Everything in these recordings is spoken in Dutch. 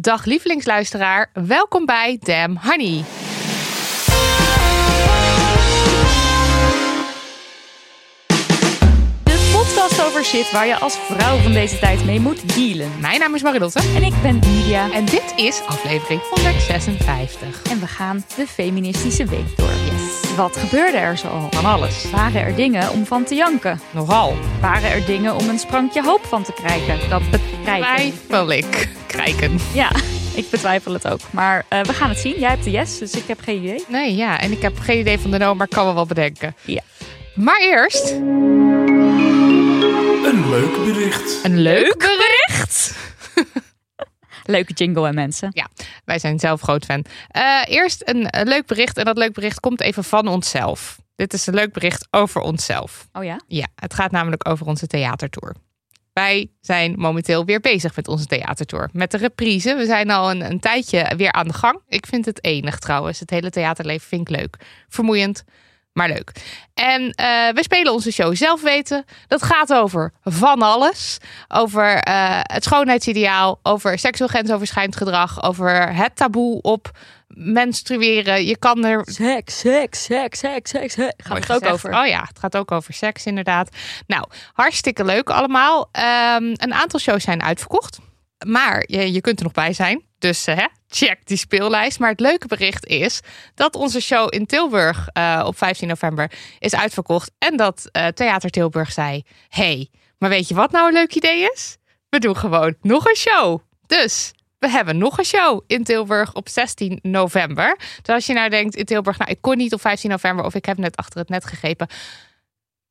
Dag lievelingsluisteraar, welkom bij Damn Honey. Podcast over shit waar je als vrouw van deze tijd mee moet dealen. Mijn naam is Marilotte En ik ben Lydia. en dit is aflevering 156. En we gaan de feministische week door. Yes. Wat gebeurde er zoal? Van alles. Waren er dingen om van te janken? Nogal. Waren er dingen om een sprankje hoop van te krijgen? Dat bekrijgen. Twijfel ik. Krijken. Ja, ik betwijfel het ook. Maar eh, we gaan het zien. Jij hebt de yes, dus ik heb geen idee. Nee, ja. En ik heb geen idee van de no, maar kan me wel bedenken. Ja. Maar eerst leuk bericht. een leuk bericht. Leuke jingle en mensen. Ja, wij zijn zelf groot fan. Eh, eerst een, leuk bericht. En dat leuk bericht komt even van onszelf. Dit is een leuk bericht over onszelf. Oh ja? Ja, het gaat namelijk over onze theatertour. Wij zijn momenteel weer bezig met onze theatertour. Met de reprise. We zijn al een, een tijdje weer aan de gang. Ik vind het enig trouwens. Het hele theaterleven vind ik leuk. Vermoeiend, maar leuk. En eh, we spelen onze show zelf weten. Dat gaat over van alles. Over eh, het schoonheidsideaal. Over seksueel grensoverschrijdend gedrag. Over het taboe op menstrueren. Je kan er Seks, seks, seks, seks, seks. Gaat Mooi het ook gezegd. over? Oh ja, het gaat ook over seks inderdaad. Nou, hartstikke leuk allemaal. Ehm, een aantal shows zijn uitverkocht. Maar je, je kunt er nog bij zijn. Dus eh, hè, check die speellijst. Maar het leuke bericht is dat onze show in Tilburg eh, op 15 november is uitverkocht. En dat eh, Theater Tilburg zei... hey, maar weet je wat nou een leuk idee is? We doen gewoon nog een show. Dus we hebben nog een show in Tilburg op 16 november. Dus als je nou denkt in Tilburg, nou ik kon niet op 15 november of ik heb net achter het net gegrepen.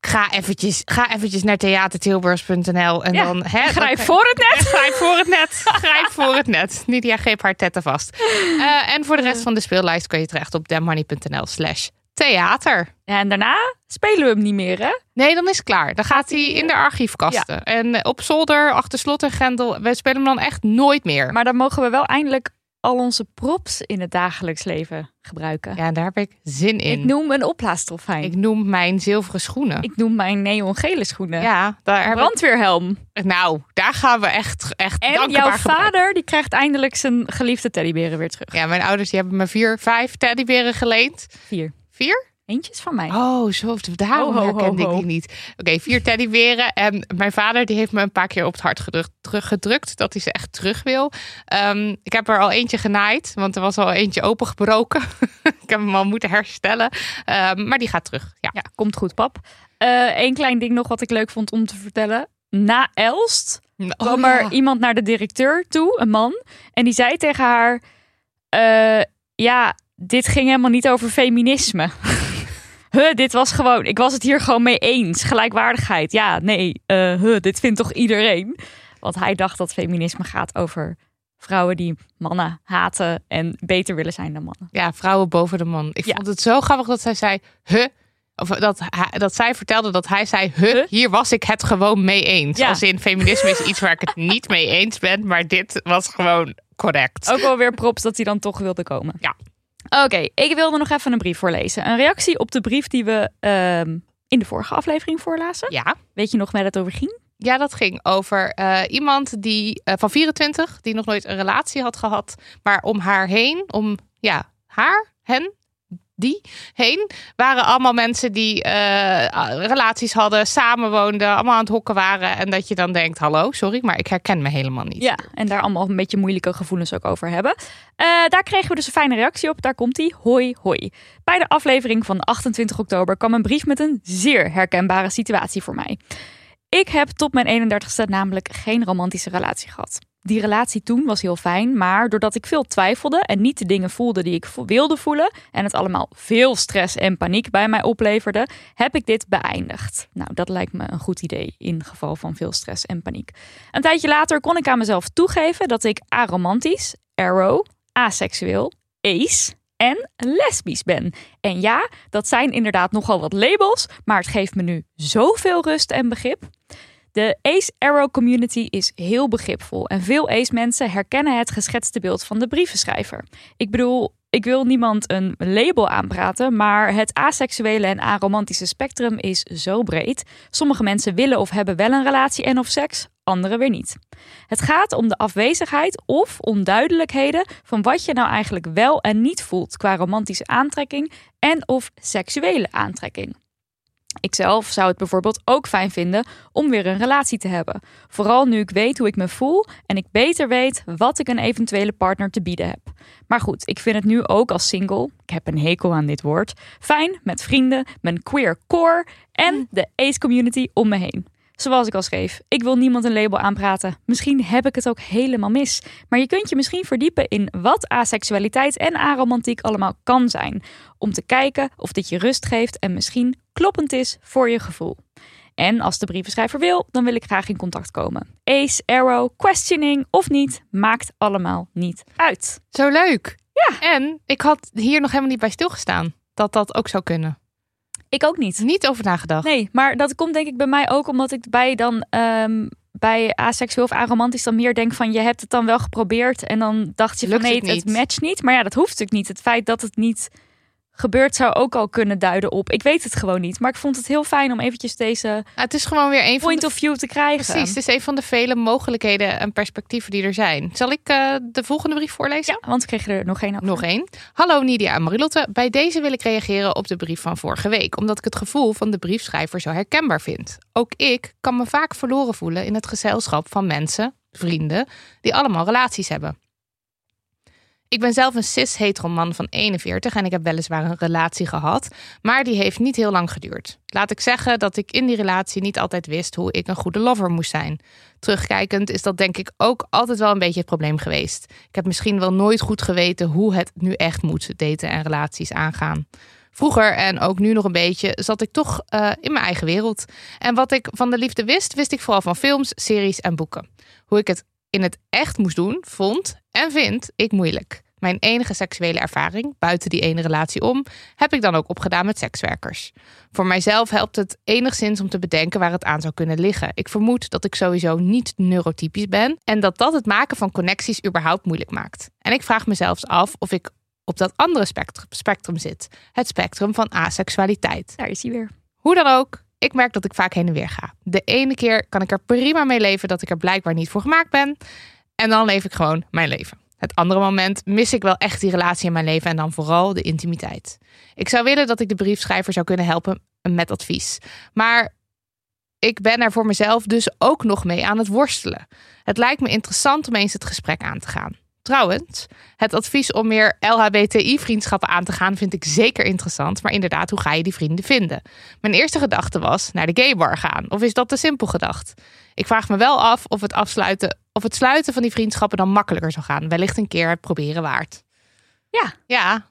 Ga eventjes, ga eventjes naar theatertilburgs.nl en Ja, dan... Hè, Grijp dan- voor het net. Grijp voor het net. Grijp voor het net. Nidia greep haar tetten vast. Eh, en voor de rest van de speellijst kun je terecht op dammoney.nl slash theater. Ja, en daarna spelen we hem niet meer, hè? Nee, dan is het klaar. Dan gaat hij in de archiefkasten. En op zolder, achter slot en grendel. We spelen hem dan echt nooit meer. Maar dan mogen we wel eindelijk al onze props in het dagelijks leven gebruiken. Ja, daar heb ik zin in. Ik noem een opblaastrofijn. Ik Ik, noem mijn zilveren schoenen. noem mijn neongele schoenen. ja, daar ik- Brandweerhelm. Nou, daar gaan we echt, echt En dankbaar jouw gebruiken. vader die krijgt eindelijk zijn geliefde teddyberen weer terug. Ja, mijn ouders die hebben me vier, vijf teddyberen geleend. Vier. Vier? Eentjes van mij. Oh, zo. Daarom Ho, ho, ho, herkende ik die niet. Oké, vier teddyberen. En mijn vader die heeft me een paar keer op het hart gedrukt, teruggedrukt. Dat hij ze echt terug wil. Ehm, ik heb er al eentje genaaid. Want er was al eentje opengebroken. ik heb hem al moeten herstellen. Ehm, maar die gaat terug. Ja. Ja, komt goed, pap. Eén klein ding nog wat ik leuk vond om te vertellen. Na Elst kwam Oh, er ja. iemand naar de directeur toe, een man. En die zei tegen haar: eh, Ja, dit ging helemaal niet over feminisme. huh, dit was gewoon, ik was het hier gewoon mee eens. Gelijkwaardigheid. Ja, nee, eh, huh, dit vindt toch iedereen? Want hij dacht dat feminisme gaat over vrouwen die mannen haten en beter willen zijn dan mannen. Ja, vrouwen boven de man. Ik Ja. vond het zo grappig dat zij zei, huh? Of dat, dat zij vertelde dat hij zei, Huh? hier was ik het gewoon mee eens. Ja. Als in feminisme is iets waar ik het niet mee eens ben, maar dit was gewoon correct. Ook wel weer props dat hij dan toch wilde komen. Ja. Oké, ik wilde nog even een brief voorlezen. Een reactie op de brief die we ehm, in de vorige aflevering voorlazen. Ja. Weet je nog waar het over ging? Ja, dat ging over eh, iemand die eh, van 24, die nog nooit een relatie had gehad, maar om haar heen, om ja, haar, hen, die heen waren allemaal mensen die eh, relaties hadden, samenwoonden, allemaal aan het hokken waren. En dat je dan denkt, hallo, sorry, maar ik herken me helemaal niet. Ja, en daar allemaal een beetje moeilijke gevoelens ook over hebben. Eh, daar kregen we dus een fijne reactie op. Daar komt die. Hoi, hoi. Bij de aflevering van 28 oktober kwam een brief met een zeer herkenbare situatie voor mij. Ik heb tot mijn 31ste namelijk geen romantische relatie gehad. Die relatie toen was heel fijn, maar doordat ik veel twijfelde en niet de dingen voelde die ik wilde voelen en het allemaal veel stress en paniek bij mij opleverde, heb ik dit beëindigd. Nou, dat lijkt me een goed idee in geval van veel stress en paniek. Een tijdje later kon ik aan mezelf toegeven dat ik aromantisch, arrow, aseksueel, ace en lesbisch ben. En ja, dat zijn inderdaad nogal wat labels, maar het geeft me nu zoveel rust en begrip. De Ace Arrow community is heel begripvol en veel Ace mensen herkennen het geschetste beeld van de brievenschrijver. Ik bedoel, ik wil niemand een label aanpraten, maar het aseksuele en aromantische spectrum is zo breed. Sommige mensen willen of hebben wel een relatie en of seks, anderen weer niet. Het gaat om de afwezigheid of onduidelijkheden van wat je nou eigenlijk wel en niet voelt qua romantische aantrekking en of seksuele aantrekking. Ikzelf zou het bijvoorbeeld ook fijn vinden om weer een relatie te hebben. Vooral nu ik weet hoe ik me voel en ik beter weet wat ik een eventuele partner te bieden heb. Maar goed, ik vind het nu ook als single, ik heb een hekel aan dit woord, fijn met vrienden, mijn queer core en de ace community om me heen. Zoals ik al schreef, ik wil niemand een label aanpraten. Misschien heb ik het ook helemaal mis. Maar je kunt je misschien verdiepen in wat aseksualiteit en aromantiek allemaal kan zijn. Om te kijken of dit je rust geeft en misschien kloppend is voor je gevoel. En als de brievenschrijver wil, dan wil ik graag in contact komen. Ace, arrow, questioning of niet, maakt allemaal niet uit. Zo leuk. Ja. En ik had hier nog helemaal niet bij stilgestaan dat dat ook zou kunnen. Ik ook niet. Niet over nagedacht. Nee, maar dat komt denk ik bij mij ook omdat ik bij dan ehm, bij aseksueel of aromantisch dan meer denk van je hebt het dan wel geprobeerd en dan dacht je Lukt van nee, het het, matcht niet. Maar ja, dat hoeft natuurlijk niet. Het feit dat het niet gebeurt zou ook al kunnen duiden op. Ik weet het gewoon niet, maar ik vond het heel fijn om eventjes deze Nou, het is gewoon weer een van point de of view te krijgen. Precies, het is een van de vele mogelijkheden en perspectieven die er zijn. Zal ik eh, de volgende brief voorlezen? Ja, want we kregen er nog geen af. Nog één. Hallo Nidia en Marilotte. Bij deze wil ik reageren op de brief van vorige week, omdat ik het gevoel van de briefschrijver zo herkenbaar vind. Ook ik kan me vaak verloren voelen in het gezelschap van mensen, vrienden, die allemaal relaties hebben. Ik ben zelf een cis-hetero man van 41 en ik heb weliswaar een relatie gehad, maar die heeft niet heel lang geduurd. Laat ik zeggen dat ik in die relatie niet altijd wist hoe ik een goede lover moest zijn. Terugkijkend is dat denk ik ook altijd wel een beetje het probleem geweest. Ik heb misschien wel nooit goed geweten hoe het nu echt moet, daten en relaties aangaan. Vroeger en ook nu nog een beetje zat ik toch eh, in mijn eigen wereld. En wat ik van de liefde wist, wist ik vooral van films, series en boeken. Hoe ik het in het echt moest doen, vond en vind ik moeilijk. Mijn enige seksuele ervaring, buiten die ene relatie om, heb ik dan ook opgedaan met sekswerkers. Voor mijzelf helpt het enigszins om te bedenken waar het aan zou kunnen liggen. Ik vermoed dat ik sowieso niet neurotypisch ben en dat dat het maken van connecties überhaupt moeilijk maakt. En ik vraag mezelf af of ik op dat andere spectrum, spectrum zit. Het spectrum van aseksualiteit. Daar is hij weer. Hoe dan ook, ik merk dat ik vaak heen en weer ga. De ene keer kan ik er prima mee leven dat ik er blijkbaar niet voor gemaakt ben. En dan leef ik gewoon mijn leven. Het andere moment mis ik wel echt die relatie in mijn leven en dan vooral de intimiteit. Ik zou willen dat ik de briefschrijver zou kunnen helpen met advies. Maar ik ben er voor mezelf dus ook nog mee aan het worstelen. Het lijkt me interessant om eens het gesprek aan te gaan. Trouwens, het advies om meer LHBTI-vriendschappen aan te gaan vind ik zeker interessant. Maar inderdaad, hoe ga je die vrienden vinden? Mijn eerste gedachte was naar de gaybar gaan. Of is dat te simpel gedacht? Ik vraag me wel af of het, afsluiten, of het sluiten van die vriendschappen dan makkelijker zou gaan. Wellicht een keer het proberen waard. Ja. Ja.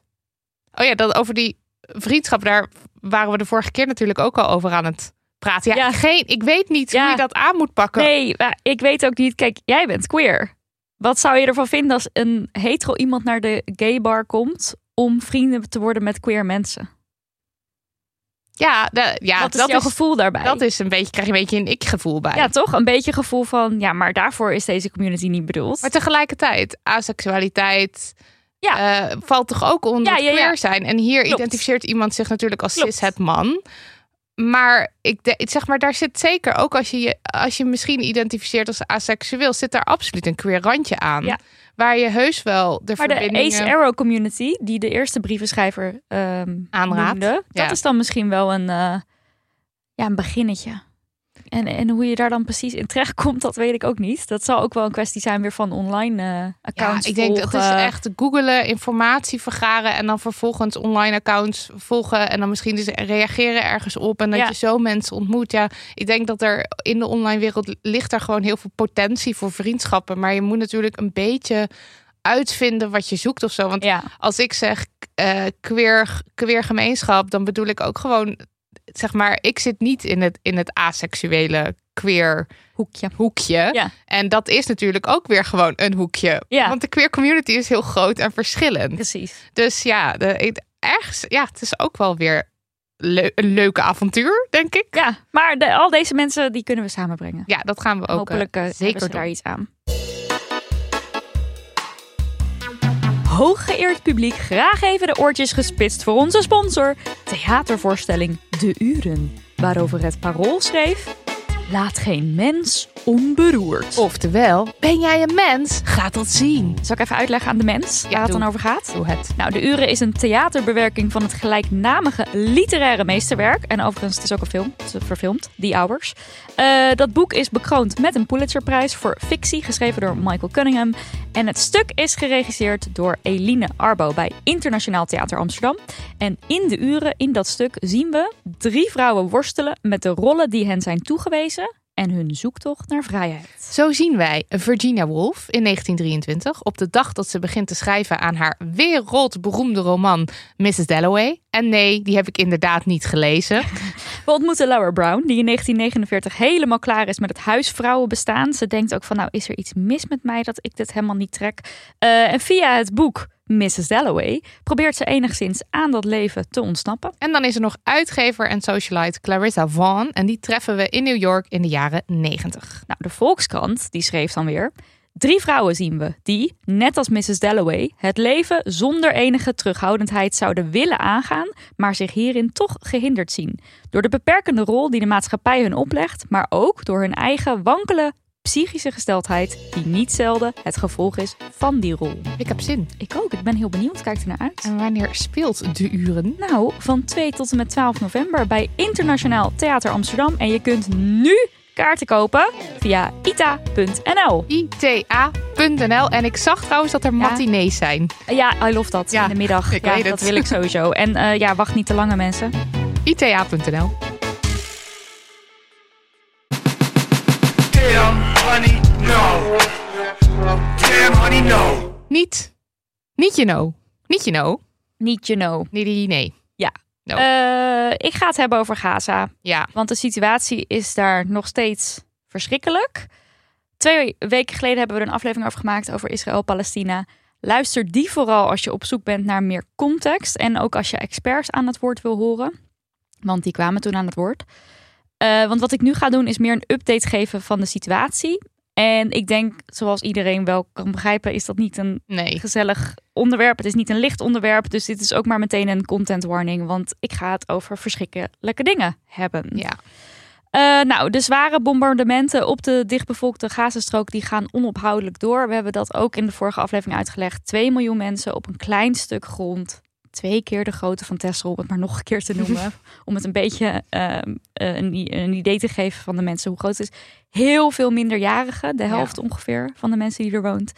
Oh ja, dat over die vriendschap, daar waren we de vorige keer natuurlijk ook al over aan het praten. Ja, Ja. Geen, ik weet niet Ja. hoe je dat aan moet pakken. Nee, maar ik weet ook niet. Kijk, jij bent queer. Wat zou je ervan vinden als een hetero iemand naar de gay bar komt om vrienden te worden met queer mensen? Ja, de, ja Wat is dat jouw is, gevoel daarbij? dat is een beetje, krijg je een beetje een ik-gevoel bij. ja, toch? Een beetje gevoel van, ja, maar daarvoor is deze community niet bedoeld. Maar tegelijkertijd, aseksualiteit Ja. eh, valt toch ook onder Ja, ja, ja. queer zijn. En hier Klopt. identificeert iemand zich natuurlijk als Klopt. cis het man. Maar ik de- zeg maar, daar zit zeker ook als je je als je misschien identificeert als aseksueel, zit daar absoluut een queer randje aan. Ja. waar je heus wel de Maar de. Ace Arrow community, die de eerste brievenschrijver ehm Aanraadt, noemde, dat is dan misschien wel een, eh, ja, een beginnetje. En, en hoe je daar dan precies in terecht komt, dat weet ik ook niet. Dat zal ook wel een kwestie zijn weer van online eh, Ja, accounts ik denk dat is echt googelen, informatie vergaren en dan vervolgens online accounts volgen en dan misschien dus reageren ergens op en dat Ja. je zo mensen ontmoet. Ja, ik denk dat er in de online wereld ligt daar gewoon heel veel potentie voor vriendschappen, maar je moet natuurlijk een beetje uitvinden wat je zoekt of zo. Want Ja, als ik zeg eh queer, queer gemeenschap, dan bedoel ik ook gewoon, zeg maar, ik zit niet in het, in het asexuele queer hoekje. hoekje. Ja. En dat is natuurlijk ook weer gewoon een hoekje. Ja. Want de queer community is heel groot en verschillend. Precies. Dus ja, de, ergens, ja, het is ook wel weer een leuke avontuur, denk ik. Ja, maar de, al deze mensen die kunnen we samenbrengen. Ja, dat gaan we ook Hopelijk eh, eh, zeker hebben ze doen. daar iets aan. Hooggeëerd publiek, graag even de oortjes gespitst voor onze sponsor. Theatervoorstelling De Uren, waarover het parool schreef... Laat geen mens onberoerd. Oftewel, ben jij een mens? Ga dat zien. Zal ik even uitleggen aan de mens waar het doe. dan over gaat? Doe het. Nou, De Uren is een theaterbewerking van het gelijknamige literaire meesterwerk. En overigens, het is ook een film, het is verfilmd, The Hours. Eh, dat boek is bekroond met een Pulitzerprijs voor fictie, geschreven door Michael Cunningham. En het stuk is geregisseerd door Eline Arbo bij Internationaal Theater Amsterdam. En in De Uren, in dat stuk, zien we drie vrouwen worstelen met de rollen die hen zijn toegewezen en hun zoektocht naar vrijheid. Zo zien wij Virginia Woolf in 1923 op de dag dat ze begint te schrijven aan haar wereldberoemde roman Mrs. Dalloway. En nee, die heb ik inderdaad niet gelezen. We ontmoeten Laura Brown, die in 1949 helemaal klaar is met het huisvrouwenbestaan. Ze denkt ook van, nou, is er iets mis met mij dat ik dit helemaal niet trek? Eh, en via het boek Mrs. Dalloway probeert ze enigszins aan dat leven te ontsnappen. En dan is er nog uitgever en socialite Clarissa Vaughn. En die treffen we in New York in de jaren 90. Nou, de Volkskrant, die schreef dan weer... Drie vrouwen zien we die, net als Mrs. Dalloway, het leven zonder enige terughoudendheid zouden willen aangaan, maar zich hierin toch gehinderd zien. Door de beperkende rol die de maatschappij hun oplegt, maar ook door hun eigen wankele psychische gesteldheid, die niet zelden het gevolg is van die rol. Ik heb zin. Ik ook, ik ben heel benieuwd, kijk er naar uit. En wanneer speelt de uren? Nou, van 2 tot en met 12 november bij Internationaal Theater Amsterdam. En je kunt nu kaarten kopen via ita.nl. ita.nl. En ik zag trouwens dat er matinees zijn. Ja, I love dat. Ja, in de middag. ik ja, weet dat het. wil ik sowieso. En eh, ja, wacht niet te lange mensen. ita.nl. Damn, honey, no. Damn, honey, no. Niet, niet you know. Niet you know. Niet you know. Nee, die- nee. No. Eh, ik ga het hebben over Gaza. Ja, Want de situatie is daar nog steeds verschrikkelijk. Twee weken geleden hebben we er een aflevering over gemaakt over Israël-Palestina. Luister die vooral als je op zoek bent naar meer context. En ook als je experts aan het woord wil horen. Want die kwamen toen aan het woord. Eh, want wat ik nu ga doen is meer een update geven van de situatie. En ik denk, zoals iedereen wel kan begrijpen, is dat niet een nee. gezellig onderwerp. Het is niet een licht onderwerp. Dus dit is ook maar meteen een content warning. Want ik ga het over verschrikkelijke dingen hebben. Ja. Eh, nou, de zware bombardementen op de dichtbevolkte Gazastrook die gaan onophoudelijk door. We hebben dat ook in de vorige aflevering uitgelegd. 2 miljoen mensen op een klein stuk grond. Twee keer de grootte van Texel, om het maar nog een keer te noemen. om het een beetje ehm, eh, een idee te geven van de mensen hoe groot het is. Heel veel minderjarigen, de helft ongeveer van de mensen die er woont.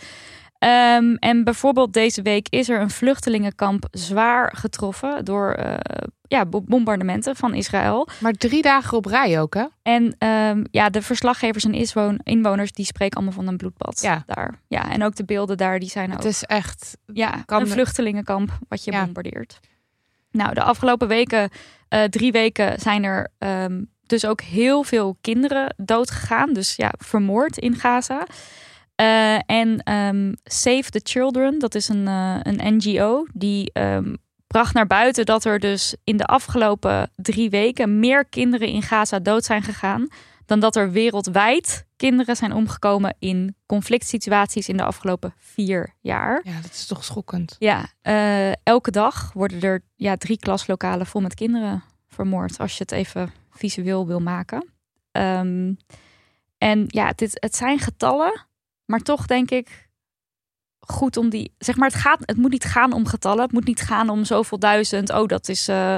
Ehm, en bijvoorbeeld deze week is er een vluchtelingenkamp zwaar getroffen door eh, ja, bo- bombardementen van Israël. Maar drie dagen op rij ook, hè? En ehm, ja, de verslaggevers en inwoners die spreken allemaal van een bloedbad Ja. daar. Ja, en ook de beelden daar die zijn ook Het is echt... ja, kan- een vluchtelingenkamp wat je Ja. bombardeert. Nou, de afgelopen weken, eh, drie weken, zijn er ehm, dus ook heel veel kinderen dood gegaan. Dus ja, vermoord in Gaza. Eh, en ehm, Save the Children, dat is een, eh, een NGO, die ehm, bracht naar buiten dat er dus in de afgelopen drie weken meer kinderen in Gaza dood zijn gegaan dan dat er wereldwijd kinderen zijn omgekomen in conflict situaties in de afgelopen vier jaar. Ja, dat is toch schokkend. Ja, eh, elke dag worden er ja, drie klaslokalen vol met kinderen vermoord. Als je het even visueel wil maken. Ehm, en ja, dit, het zijn getallen. Maar toch denk ik, goed om die. Zeg maar, het, gaat, het moet niet gaan om getallen. Het moet niet gaan om zoveel duizend. Oh, dat is eh,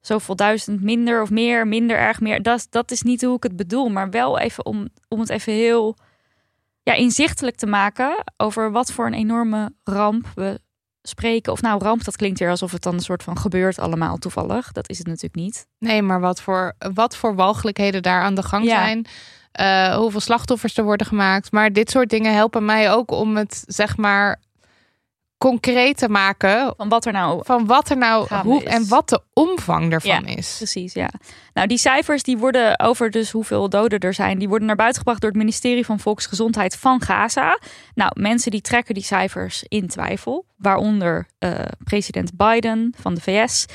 zoveel duizend minder of meer, minder erg meer. Dat, dat is niet hoe ik het bedoel. Maar wel even om, om het even heel ja, inzichtelijk te maken over wat voor een enorme ramp we spreken. Of nou, ramp, dat klinkt weer alsof het dan een soort van gebeurt allemaal toevallig. Dat is het natuurlijk niet. Nee, maar wat voor, wat voor walgelijkheden daar aan de gang Ja. zijn. Eh, hoeveel slachtoffers er worden gemaakt. Maar dit soort dingen helpen mij ook om het, zeg maar, concreet te maken. Van wat er nou Van wat er nou, hoe is. en wat de omvang daarvan is. Precies, ja. Nou, die cijfers die worden over dus hoeveel doden er zijn, die worden naar buiten gebracht door het ministerie van Volksgezondheid van Gaza. Nou, mensen die trekken die cijfers in twijfel, waaronder eh, president Biden van de VS.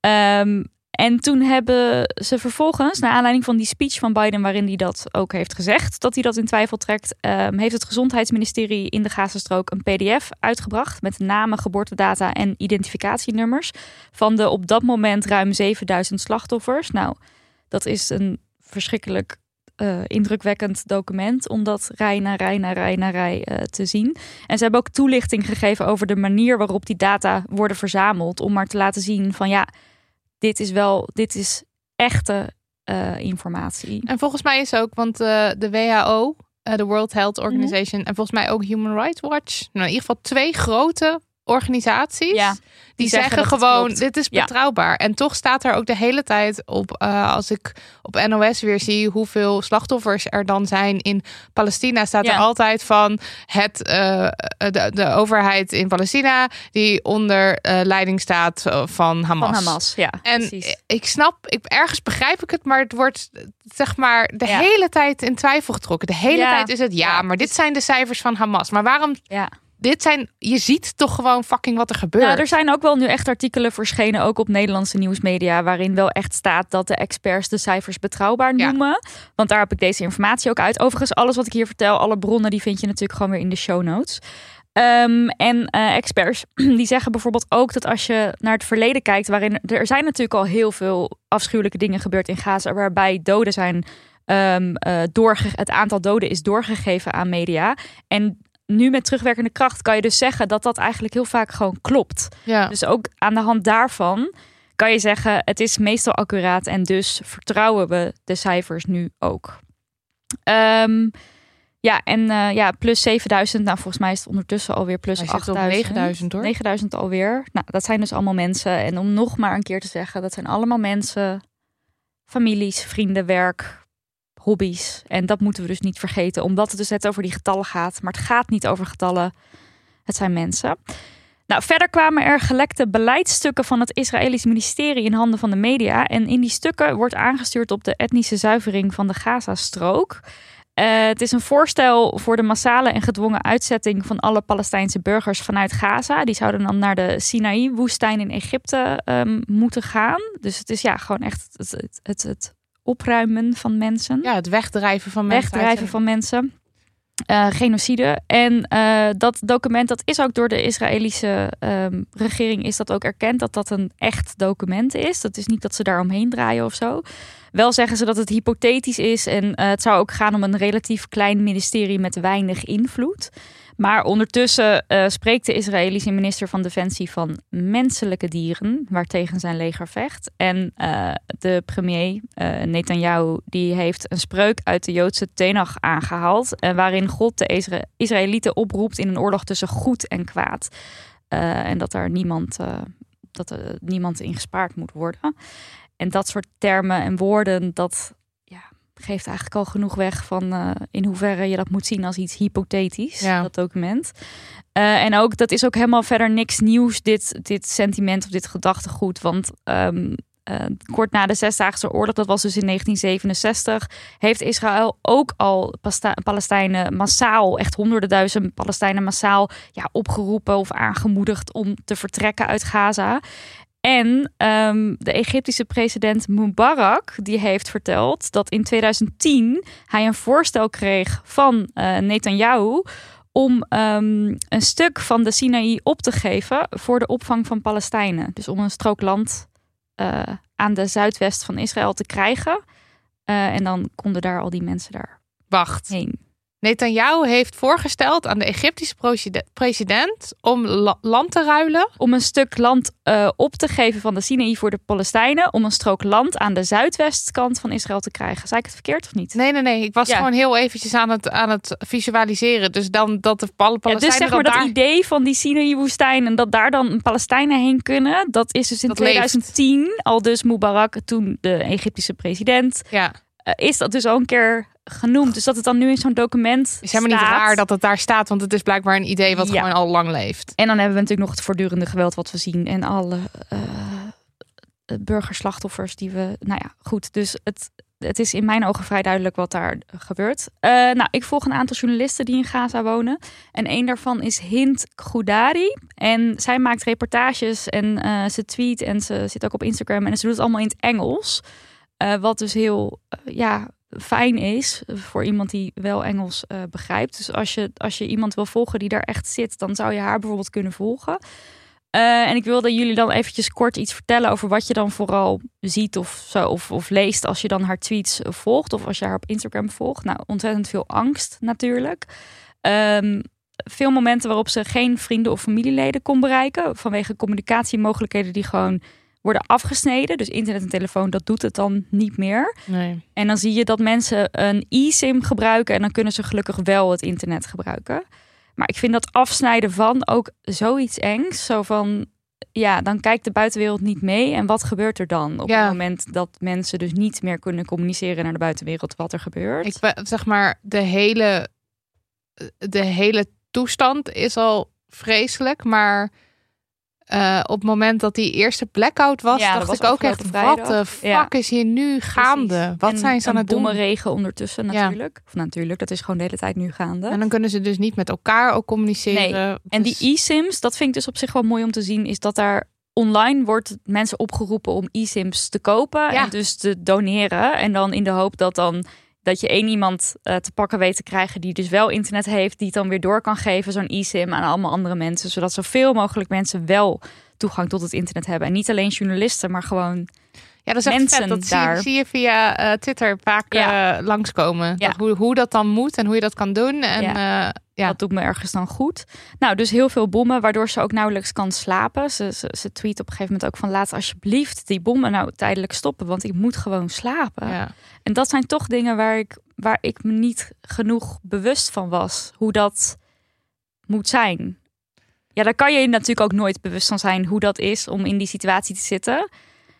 Ehm, en toen hebben ze vervolgens, naar aanleiding van die speech van Biden, waarin hij dat ook heeft gezegd, dat hij dat in twijfel trekt, ehm, heeft het Gezondheidsministerie in de Gazastrook een PDF uitgebracht met namen, geboortedata en identificatienummers van de op dat moment ruim 7000 slachtoffers. Nou, dat is een verschrikkelijk eh, indrukwekkend document om dat rij na rij na rij na rij eh, te zien. En ze hebben ook toelichting gegeven over de manier waarop die data worden verzameld, om maar te laten zien van ja, dit is wel, dit is echte eh, informatie. En volgens mij is ook, want eh, de WHO, eh, de World Health Organization, en volgens mij ook Human Rights Watch, nou in ieder geval twee grote organisaties, Ja, die, zeggen gewoon, dit is Ja. betrouwbaar. En toch staat er ook de hele tijd op, eh, als ik op NOS weer zie hoeveel slachtoffers er dan zijn in Palestina, staat Ja. er altijd van het, eh, de, de overheid in Palestina, die onder eh, leiding staat eh, van Hamas. van Hamas. Ja, En precies. ik snap, ik, ergens begrijp ik het, maar het wordt zeg maar de hele tijd in twijfel getrokken. De hele tijd is het ja, Ja. maar dit zijn de cijfers van Hamas. Maar waarom? Dit zijn, je ziet toch gewoon fucking wat er gebeurt. Nou, er zijn ook wel nu echt artikelen verschenen, ook op Nederlandse nieuwsmedia, waarin wel echt staat dat de experts de cijfers betrouwbaar Ja. noemen. Want daar heb ik deze informatie ook uit. Overigens, alles wat ik hier vertel, alle bronnen, die vind je natuurlijk gewoon weer in de show notes. Ehm, en eh, experts die zeggen bijvoorbeeld ook dat als je naar het verleden kijkt, waarin er zijn natuurlijk al heel veel afschuwelijke dingen gebeurd in Gaza, waarbij doden zijn doorge- het aantal doden is doorgegeven aan media. En nu met terugwerkende kracht kan je dus zeggen dat dat eigenlijk heel vaak gewoon klopt. ja. Dus ook aan de hand daarvan kan je zeggen, het is meestal accuraat en dus vertrouwen we de cijfers nu ook. Ehm, ja, en eh, ja, plus 7000. Nou, volgens mij is het ondertussen alweer plus Hij zit op 8000. 9000 hoor. 9000 alweer. Nou, dat zijn dus allemaal mensen. En om nog maar een keer te zeggen, dat zijn allemaal mensen, families, vrienden, werk, hobby's. En dat moeten we dus niet vergeten, omdat het dus net over die getallen gaat. Maar het gaat niet over getallen. Het zijn mensen. Nou, verder kwamen er gelekte beleidsstukken van het Israëlisch ministerie in handen van de media. En in die stukken wordt aangestuurd op de etnische zuivering van de Gaza-strook. Eh, het is een voorstel voor de massale en gedwongen uitzetting van alle Palestijnse burgers vanuit Gaza. Die zouden dan naar de Sinaï-woestijn in Egypte ehm, moeten gaan. Dus het is ja gewoon echt het, het, het opruimen van mensen ja, het wegdrijven van mensen. wegdrijven van mensen. Eh, genocide. En eh, dat document dat is ook door de Israëlische ehm, regering is dat ook erkend dat dat een echt document is. Dat is niet dat ze daar omheen draaien of zo. Wel zeggen ze dat het hypothetisch is en eh, het zou ook gaan om een relatief klein ministerie met weinig invloed. Maar ondertussen eh, spreekt de Israëlische minister van Defensie van menselijke dieren, waartegen zijn leger vecht. En eh, de premier eh, Netanyahu die heeft een spreuk uit de Joodse Tenach aangehaald, eh, waarin God de Isra- Israëlieten oproept in een oorlog tussen goed en kwaad. En dat er niemand, dat er niemand in gespaard moet worden. En dat soort termen en woorden, dat geeft eigenlijk al genoeg weg van eh, in hoeverre je dat moet zien als iets hypothetisch, Ja. dat document. Eh, en ook, dat is ook helemaal verder niks nieuws, dit, dit sentiment of dit gedachtegoed. Want ehm, eh, kort na de Zesdaagse Oorlog, dat was dus in 1967, heeft Israël ook al Palestijnen massaal, echt honderden duizend Palestijnen massaal, ja, opgeroepen of aangemoedigd om te vertrekken uit Gaza. En ehm, de Egyptische president Mubarak die heeft verteld dat in 2010 hij een voorstel kreeg van eh Netanyahu om ehm, een stuk van de Sinaï op te geven voor de opvang van Palestijnen. Dus om een strook land eh, aan de zuidwest van Israël te krijgen. Eh, en dan konden daar al die mensen daarheen. Wacht, Netanyahu heeft voorgesteld aan de Egyptische president om la- land te ruilen. Om een stuk land eh, op te geven van de Sinaï voor de Palestijnen. Om een strook land aan de zuidwestkant van Israël te krijgen. Zei ik het verkeerd of niet? Nee, nee, nee. Ik was Ja. gewoon heel eventjes aan het, aan het visualiseren. Dus dan dat de Pal- Ja, Palestijnen dus zeg maar dat daar... idee van die Sinaï-woestijn en dat daar dan Palestijnen heen kunnen. Dat is dus in Dat leeft. 2010, al dus Mubarak, toen de Egyptische president, Ja, is dat dus al een keer genoemd. Dus dat het dan nu in zo'n document is helemaal niet raar dat het daar staat. Want het is blijkbaar een idee wat Ja. gewoon al lang leeft. En dan hebben we natuurlijk nog het voortdurende geweld wat we zien en alle eh, eh, burgerslachtoffers die we. Nou ja, goed. Dus het, het is in mijn ogen vrij duidelijk wat daar gebeurt. Eh, nou, ik volg een aantal journalisten die in Gaza wonen. En een daarvan is Hind Goudari. En zij maakt reportages en eh, ze tweet en ze zit ook op Instagram. En ze doet het allemaal in het Engels. Eh, wat dus heel eh, ja, fijn is voor iemand die wel Engels eh, begrijpt. Dus als je, als je iemand wil volgen die daar echt zit, dan zou je haar bijvoorbeeld kunnen volgen. En ik wilde jullie dan eventjes kort iets vertellen over wat je dan vooral ziet of, zo, of, of leest als je dan haar tweets volgt of als je haar op Instagram volgt. Nou, ontzettend veel angst natuurlijk. Ehm, veel momenten waarop ze geen vrienden of familieleden kon bereiken vanwege communicatiemogelijkheden die gewoon worden afgesneden. Dus internet en telefoon, dat doet het dan niet meer. Nee. En dan zie je dat mensen een eSIM gebruiken en dan kunnen ze gelukkig wel het internet gebruiken. Maar ik vind dat afsnijden van ook zoiets engs. Zo van, ja, dan kijkt de buitenwereld niet mee. En wat gebeurt er dan op Ja. het moment dat mensen dus niet meer kunnen communiceren naar de buitenwereld wat er gebeurt? Ik zeg maar, de hele, de hele toestand is al vreselijk. Maar eh, op het moment dat die eerste blackout was, Ja, dacht was ik ook echt, wat de fuck Ja. is hier nu gaande? Precies. Wat En zijn ze aan het doen? bommenregen ondertussen Ja. natuurlijk. Of natuurlijk, dat is gewoon de hele tijd nu gaande. En dan kunnen ze dus niet met elkaar ook communiceren. Nee. En die Dus- e-sims, dat vind ik dus op zich wel mooi om te zien, is dat daar online wordt mensen opgeroepen om e-sims te kopen en dus te doneren. En dan in de hoop dat dan dat je één iemand eh, te pakken weet te krijgen die dus wel internet heeft, die het dan weer door kan geven, zo'n e-sim aan allemaal andere mensen, zodat zoveel mogelijk mensen wel toegang tot het internet hebben. En niet alleen journalisten, maar gewoon Ja, dat is echt mensen vet. Dat zie, je- daar. zie je via eh, Twitter vaak Ja. eh, langskomen. Ja. Dat, hoe, hoe dat dan moet en hoe je dat kan doen. En ja. ja. Dat doet me ergens dan goed. Nou, dus heel veel bommen, waardoor ze ook nauwelijks kan slapen. Ze, ze, ze tweet op een gegeven moment ook van laat alsjeblieft die bommen nou tijdelijk stoppen, want ik moet gewoon slapen. ja. En dat zijn toch dingen waar ik, waar ik me niet genoeg bewust van was, hoe dat moet zijn. Ja, daar kan je natuurlijk ook nooit bewust van zijn hoe dat is om in die situatie te zitten.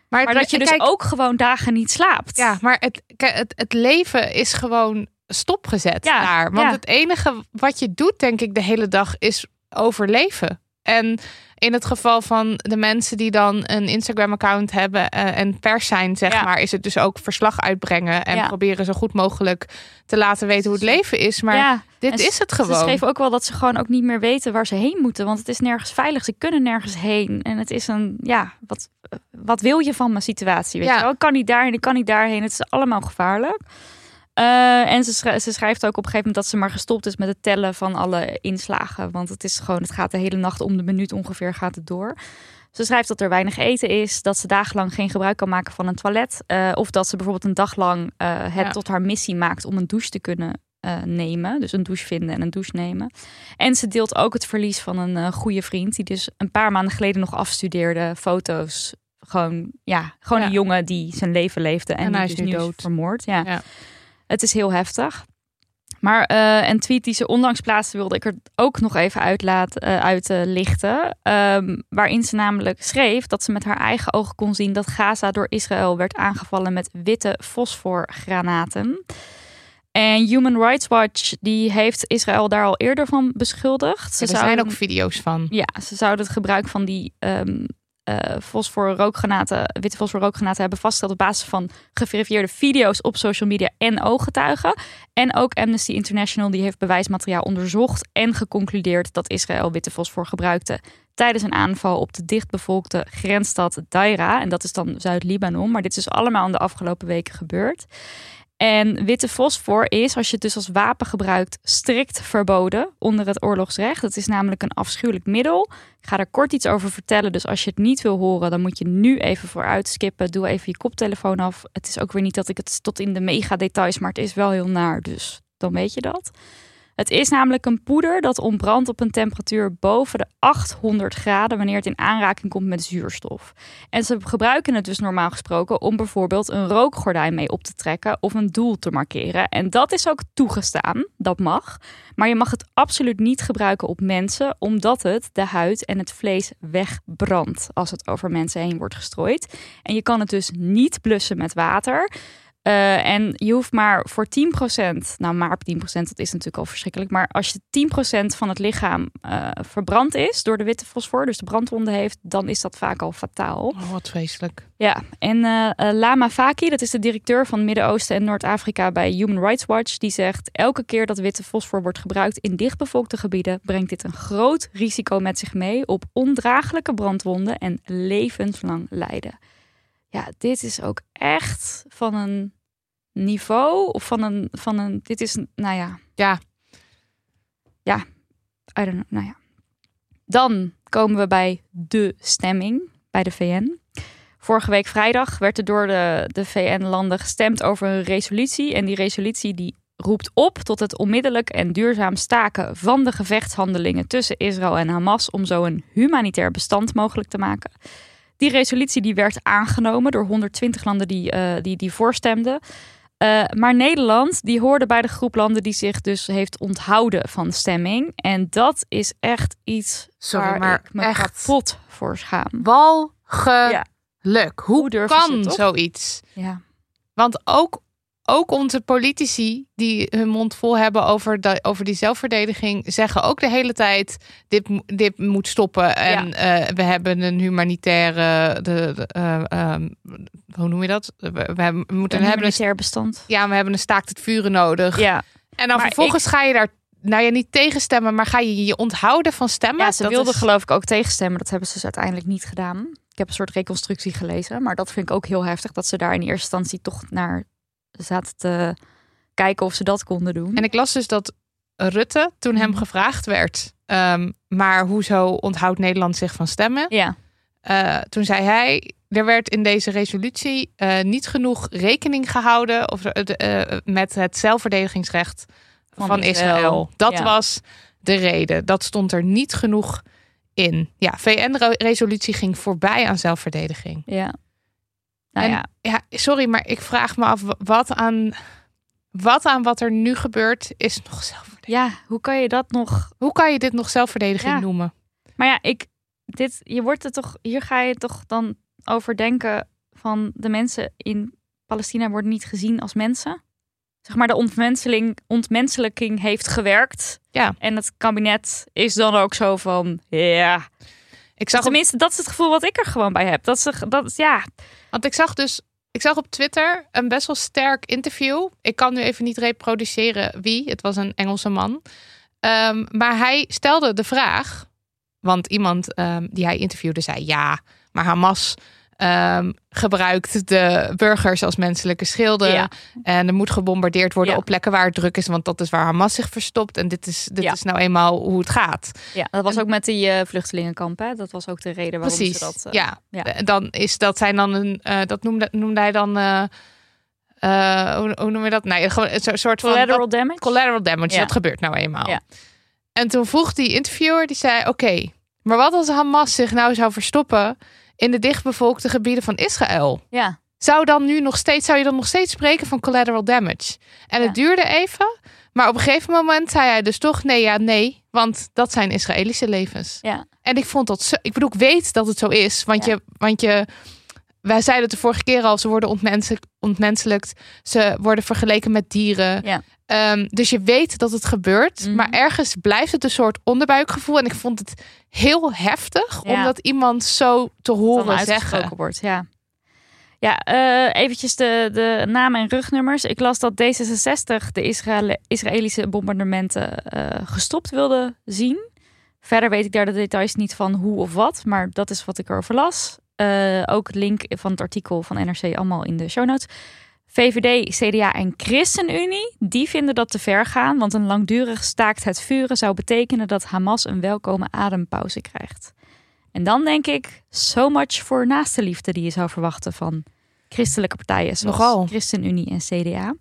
Maar, Maar dat je dus kijk, ook gewoon dagen niet slaapt. Ja, maar het, het, het leven is gewoon stopgezet Ja, daar. Want ja. het enige wat je doet, denk ik, de hele dag is overleven. En in het geval van de mensen die dan een Instagram-account hebben eh, en pers zijn, zeg Ja. maar, is het dus ook verslag uitbrengen en Ja. proberen zo goed mogelijk te laten weten hoe het leven is. Maar Ja, dit en is het Ze gewoon. schreef ook wel dat ze gewoon ook niet meer weten waar ze heen moeten. Want het is nergens veilig. Ze kunnen nergens heen. En het is een, ja, wat, wat wil je van mijn situatie? Weet Ja. je wel? Ik kan niet daarheen, ik kan niet daarheen. Het is allemaal gevaarlijk. Eh, en ze, schrij- ze schrijft ook op een gegeven moment dat ze maar gestopt is met het tellen van alle inslagen. Want het is gewoon, het gaat de hele nacht om de minuut ongeveer gaat het door. Ze schrijft dat er weinig eten is, dat ze dagenlang geen gebruik kan maken van een toilet. eh, of dat ze bijvoorbeeld een dag lang eh, het Ja. tot haar missie maakt om een douche te kunnen nemen. Dus een douche vinden en een douche nemen. En ze deelt ook het verlies van een goede vriend, die dus een paar maanden geleden nog afstudeerde. Foto's. Gewoon, ja, gewoon Ja. een jongen die zijn leven leefde en, En die hij is dus nu dood. is vermoord. Ja. Ja. Het is heel heftig. Maar eh, een tweet die ze onlangs plaatste, wilde ik er ook nog even uitlaten, eh, uitlichten. Ehm, waarin ze namelijk schreef dat ze met haar eigen ogen kon zien dat Gaza door Israël werd aangevallen met witte fosforgranaten. En Human Rights Watch die heeft Israël daar al eerder van beschuldigd. Ze er zijn ook video's van. ja, ze zouden het gebruik van die ehm eh fosfor-rookgranaten, witte fosfor-rookgranaten hebben vastgesteld op basis van geverifieerde video's op social media en ooggetuigen. En ook Amnesty International die heeft bewijsmateriaal onderzocht en geconcludeerd dat Israël witte fosfor gebruikte tijdens een aanval op de dichtbevolkte grensstad Daira. En dat is dan Zuid-Libanon. Maar dit is allemaal in de afgelopen weken gebeurd. En witte fosfor is, als je het dus als wapen gebruikt, strikt verboden onder het oorlogsrecht. Het is namelijk een afschuwelijk middel. Ik ga er kort iets over vertellen. Dus als je het niet wil horen, dan moet je nu even vooruit skippen. Doe even je koptelefoon af. Het is ook weer niet dat ik het tot in de mega details, maar het is wel heel naar. Dus dan weet je dat. Het is namelijk een poeder dat ontbrandt op een temperatuur boven de 800 graden wanneer het in aanraking komt met zuurstof. En ze gebruiken het dus normaal gesproken om bijvoorbeeld een rookgordijn mee op te trekken of een doel te markeren. En dat is ook toegestaan, dat mag. Maar je mag het absoluut niet gebruiken op mensen, omdat het de huid en het vlees wegbrandt als het over mensen heen wordt gestrooid. En je kan het dus niet blussen met water. Uh, en je hoeft maar voor 10%, nou maar 10%, dat is natuurlijk al verschrikkelijk. Maar als je 10% van het lichaam uh, verbrand is door de witte fosfor, dus de brandwonden heeft, dan is dat vaak al fataal. Oh, wat vreselijk. Ja, en uh, Lama Faki, dat is de directeur van Midden-Oosten en Noord-Afrika bij Human Rights Watch, die zegt: elke keer dat witte fosfor wordt gebruikt in dichtbevolkte gebieden, brengt dit een groot risico met zich mee op ondraaglijke brandwonden en levenslang lijden. Ja, dit is ook echt van een niveau of van een, van een dit is, nou ja. Ja. Ja, I don't know, nou ja. Dan komen we bij de stemming bij de VN. Vorige week vrijdag werd er door de, de VN-landen gestemd over een resolutie. En die resolutie die roept op tot het onmiddellijk en duurzaam staken van de gevechtshandelingen tussen Israël en Hamas om zo een humanitair bestand mogelijk te maken. Die resolutie die werd aangenomen door 120 landen die, uh, die, die voorstemden. Uh, maar Nederland die hoorde bij de groep landen die zich dus heeft onthouden van stemming. En dat is echt iets Sorry, waar maar ik me echt. kapot voor schaam. Walgelijk. Hoe durven ze kan zoiets? Ja. Want ook, ook onze politici die hun mond vol hebben over, de, over die zelfverdediging, zeggen ook de hele tijd: dit, dit moet stoppen. En eh, we hebben een humanitaire. De, de, eh, ehm, hoe noem je dat? We, we hebben, we moeten Een hebben een, humanitair bestand. ja, we hebben een staakt het vuren nodig. Ja, En dan Maar vervolgens ga je daar. Nou ja, niet tegenstemmen, maar ga je je onthouden van stemmen? ja ze Dat wilden is- geloof ik ook tegenstemmen. Dat hebben ze dus uiteindelijk niet gedaan. Ik heb een soort reconstructie gelezen. Maar dat vind ik ook heel heftig. Dat ze daar in eerste instantie toch naar zaten te kijken of ze dat konden doen. En ik las dus dat Rutte, toen hem Mhm. gevraagd werd, ehm, maar hoezo onthoudt Nederland zich van stemmen? ja, Eh, toen zei hij, er werd in deze resolutie eh, niet genoeg rekening gehouden of, eh, met het zelfverdedigingsrecht van, Van Israël. Israël, Dat ja. was de reden. Dat stond er niet genoeg in. Ja, VN-resolutie ging voorbij aan zelfverdediging. ja. Nou En- ja, Ja, sorry, maar ik vraag me af wat aan wat, aan wat er nu gebeurt is nog zelfverdediging. ja, hoe kan je dat nog Hoe kan je dit nog zelfverdediging Ja. noemen? Maar ja, ik, dit, je wordt er toch, hier ga je toch dan over denken van de mensen in Palestina worden niet gezien als mensen. Zeg maar, de ontmenseling, ontmenselijking heeft gewerkt. Ja. En het kabinet is dan ook zo van, ja. Ik zag, op, Tenminste, dat is het gevoel wat ik er gewoon bij heb. Dat ze, dat, ja, want ik zag dus, ik zag op Twitter een best wel sterk interview. Ik kan nu even niet reproduceren wie. Het was een Engelse man. Ehm, maar hij stelde de vraag, want iemand ehm, die hij interviewde zei ja, maar Hamas ehm, gebruikt de burgers als menselijke schilden. Ja. En er moet gebombardeerd worden Ja. op plekken waar het druk is, want dat is waar Hamas zich verstopt. En dit is, dit Ja. is nou eenmaal hoe het gaat. ja, dat was ook met die eh, vluchtelingenkampen. Dat was ook de reden waarom Precies. ze dat... eh, ja. dan is dat zijn dan een, eh, dat noemde, noemde hij dan, hoe, hoe noem je dat? Nee, gewoon een soort- soort van Collateral damage? collateral damage. Ja. Dat gebeurt nou eenmaal. Ja. En toen vroeg die interviewer, die zei: Oké, maar wat als Hamas zich nou zou verstoppen in de dichtbevolkte gebieden van Israël? Ja, Zou dan nu nog steeds, zou je dan nog steeds spreken van collateral damage? En Ja. het duurde even, maar op een gegeven moment zei hij dus toch: nee, ja, nee, want dat zijn Israëlische levens. ja. En ik vond dat zo. Ik bedoel, ik weet dat het zo is. Want, Ja. je, want je. Wij zeiden het de vorige keer al, ze worden ontmenselijk, ontmenselijkt. Ze worden vergeleken met dieren. Ja. Ehm, dus je weet dat het gebeurt. Mhm. Maar ergens blijft het een soort onderbuikgevoel. En ik vond het heel heftig Ja. om dat iemand zo te horen zeggen. wordt. Ja, ja eh, eventjes de, de namen en rugnummers. Ik las dat D66 de Israël, Israëlische bombardementen eh, gestopt wilde zien. Verder weet ik daar de details niet van hoe of wat, maar dat is wat ik erover las. Eh, ook het link van het artikel van NRC allemaal in de show notes. VVD, CDA en ChristenUnie, die vinden dat te ver gaan, want een langdurig staakt het vuren zou betekenen dat Hamas een welkome adempauze krijgt. En dan denk ik, so much voor naaste liefde die je zou verwachten van christelijke partijen zoals Nogal. ChristenUnie en CDA.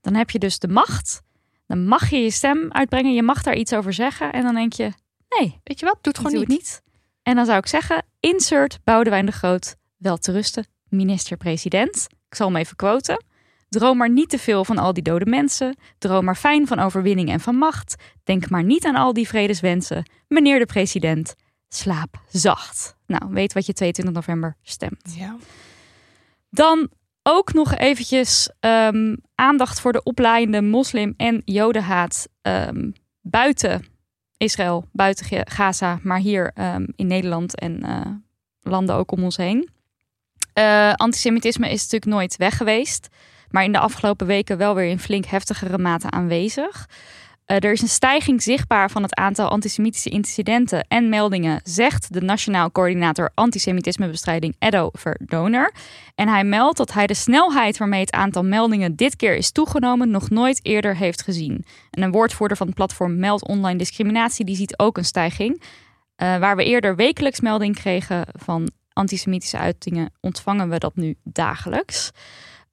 Dan heb je dus de macht. Dan mag je je stem uitbrengen. Je mag daar iets over zeggen. En dan denk je, nee, Weet je wat? Doe het ik gewoon doe niet. En dan zou ik zeggen, insert Boudewijn de Groot wel te rusten, minister-president. Ik zal hem even quoten. Droom maar niet te veel van al die dode mensen. Droom maar fijn van overwinning en van macht. Denk maar niet aan al die vredeswensen. Meneer de president, slaap zacht. Nou, weet wat je 22 november stemt. Ja. Dan ook nog eventjes ehm, aandacht voor de oplaaiende moslim- en jodenhaat ehm, buiten Israël, buiten Gaza, maar hier ehm, in Nederland en eh, landen ook om ons heen. Eh, antisemitisme is natuurlijk nooit weg geweest, maar in de afgelopen weken wel weer in flink heftigere mate aanwezig. Eh, er is een stijging zichtbaar van het aantal antisemitische incidenten en meldingen, zegt de Nationaal Coördinator Antisemitismebestrijding Edo Verdoner. En hij meldt dat hij de snelheid waarmee het aantal meldingen dit keer is toegenomen nog nooit eerder heeft gezien. En een woordvoerder van het platform Meld Online Discriminatie die ziet ook een stijging. Eh, waar we eerder wekelijks melding kregen van antisemitische uitingen, ontvangen we dat nu dagelijks.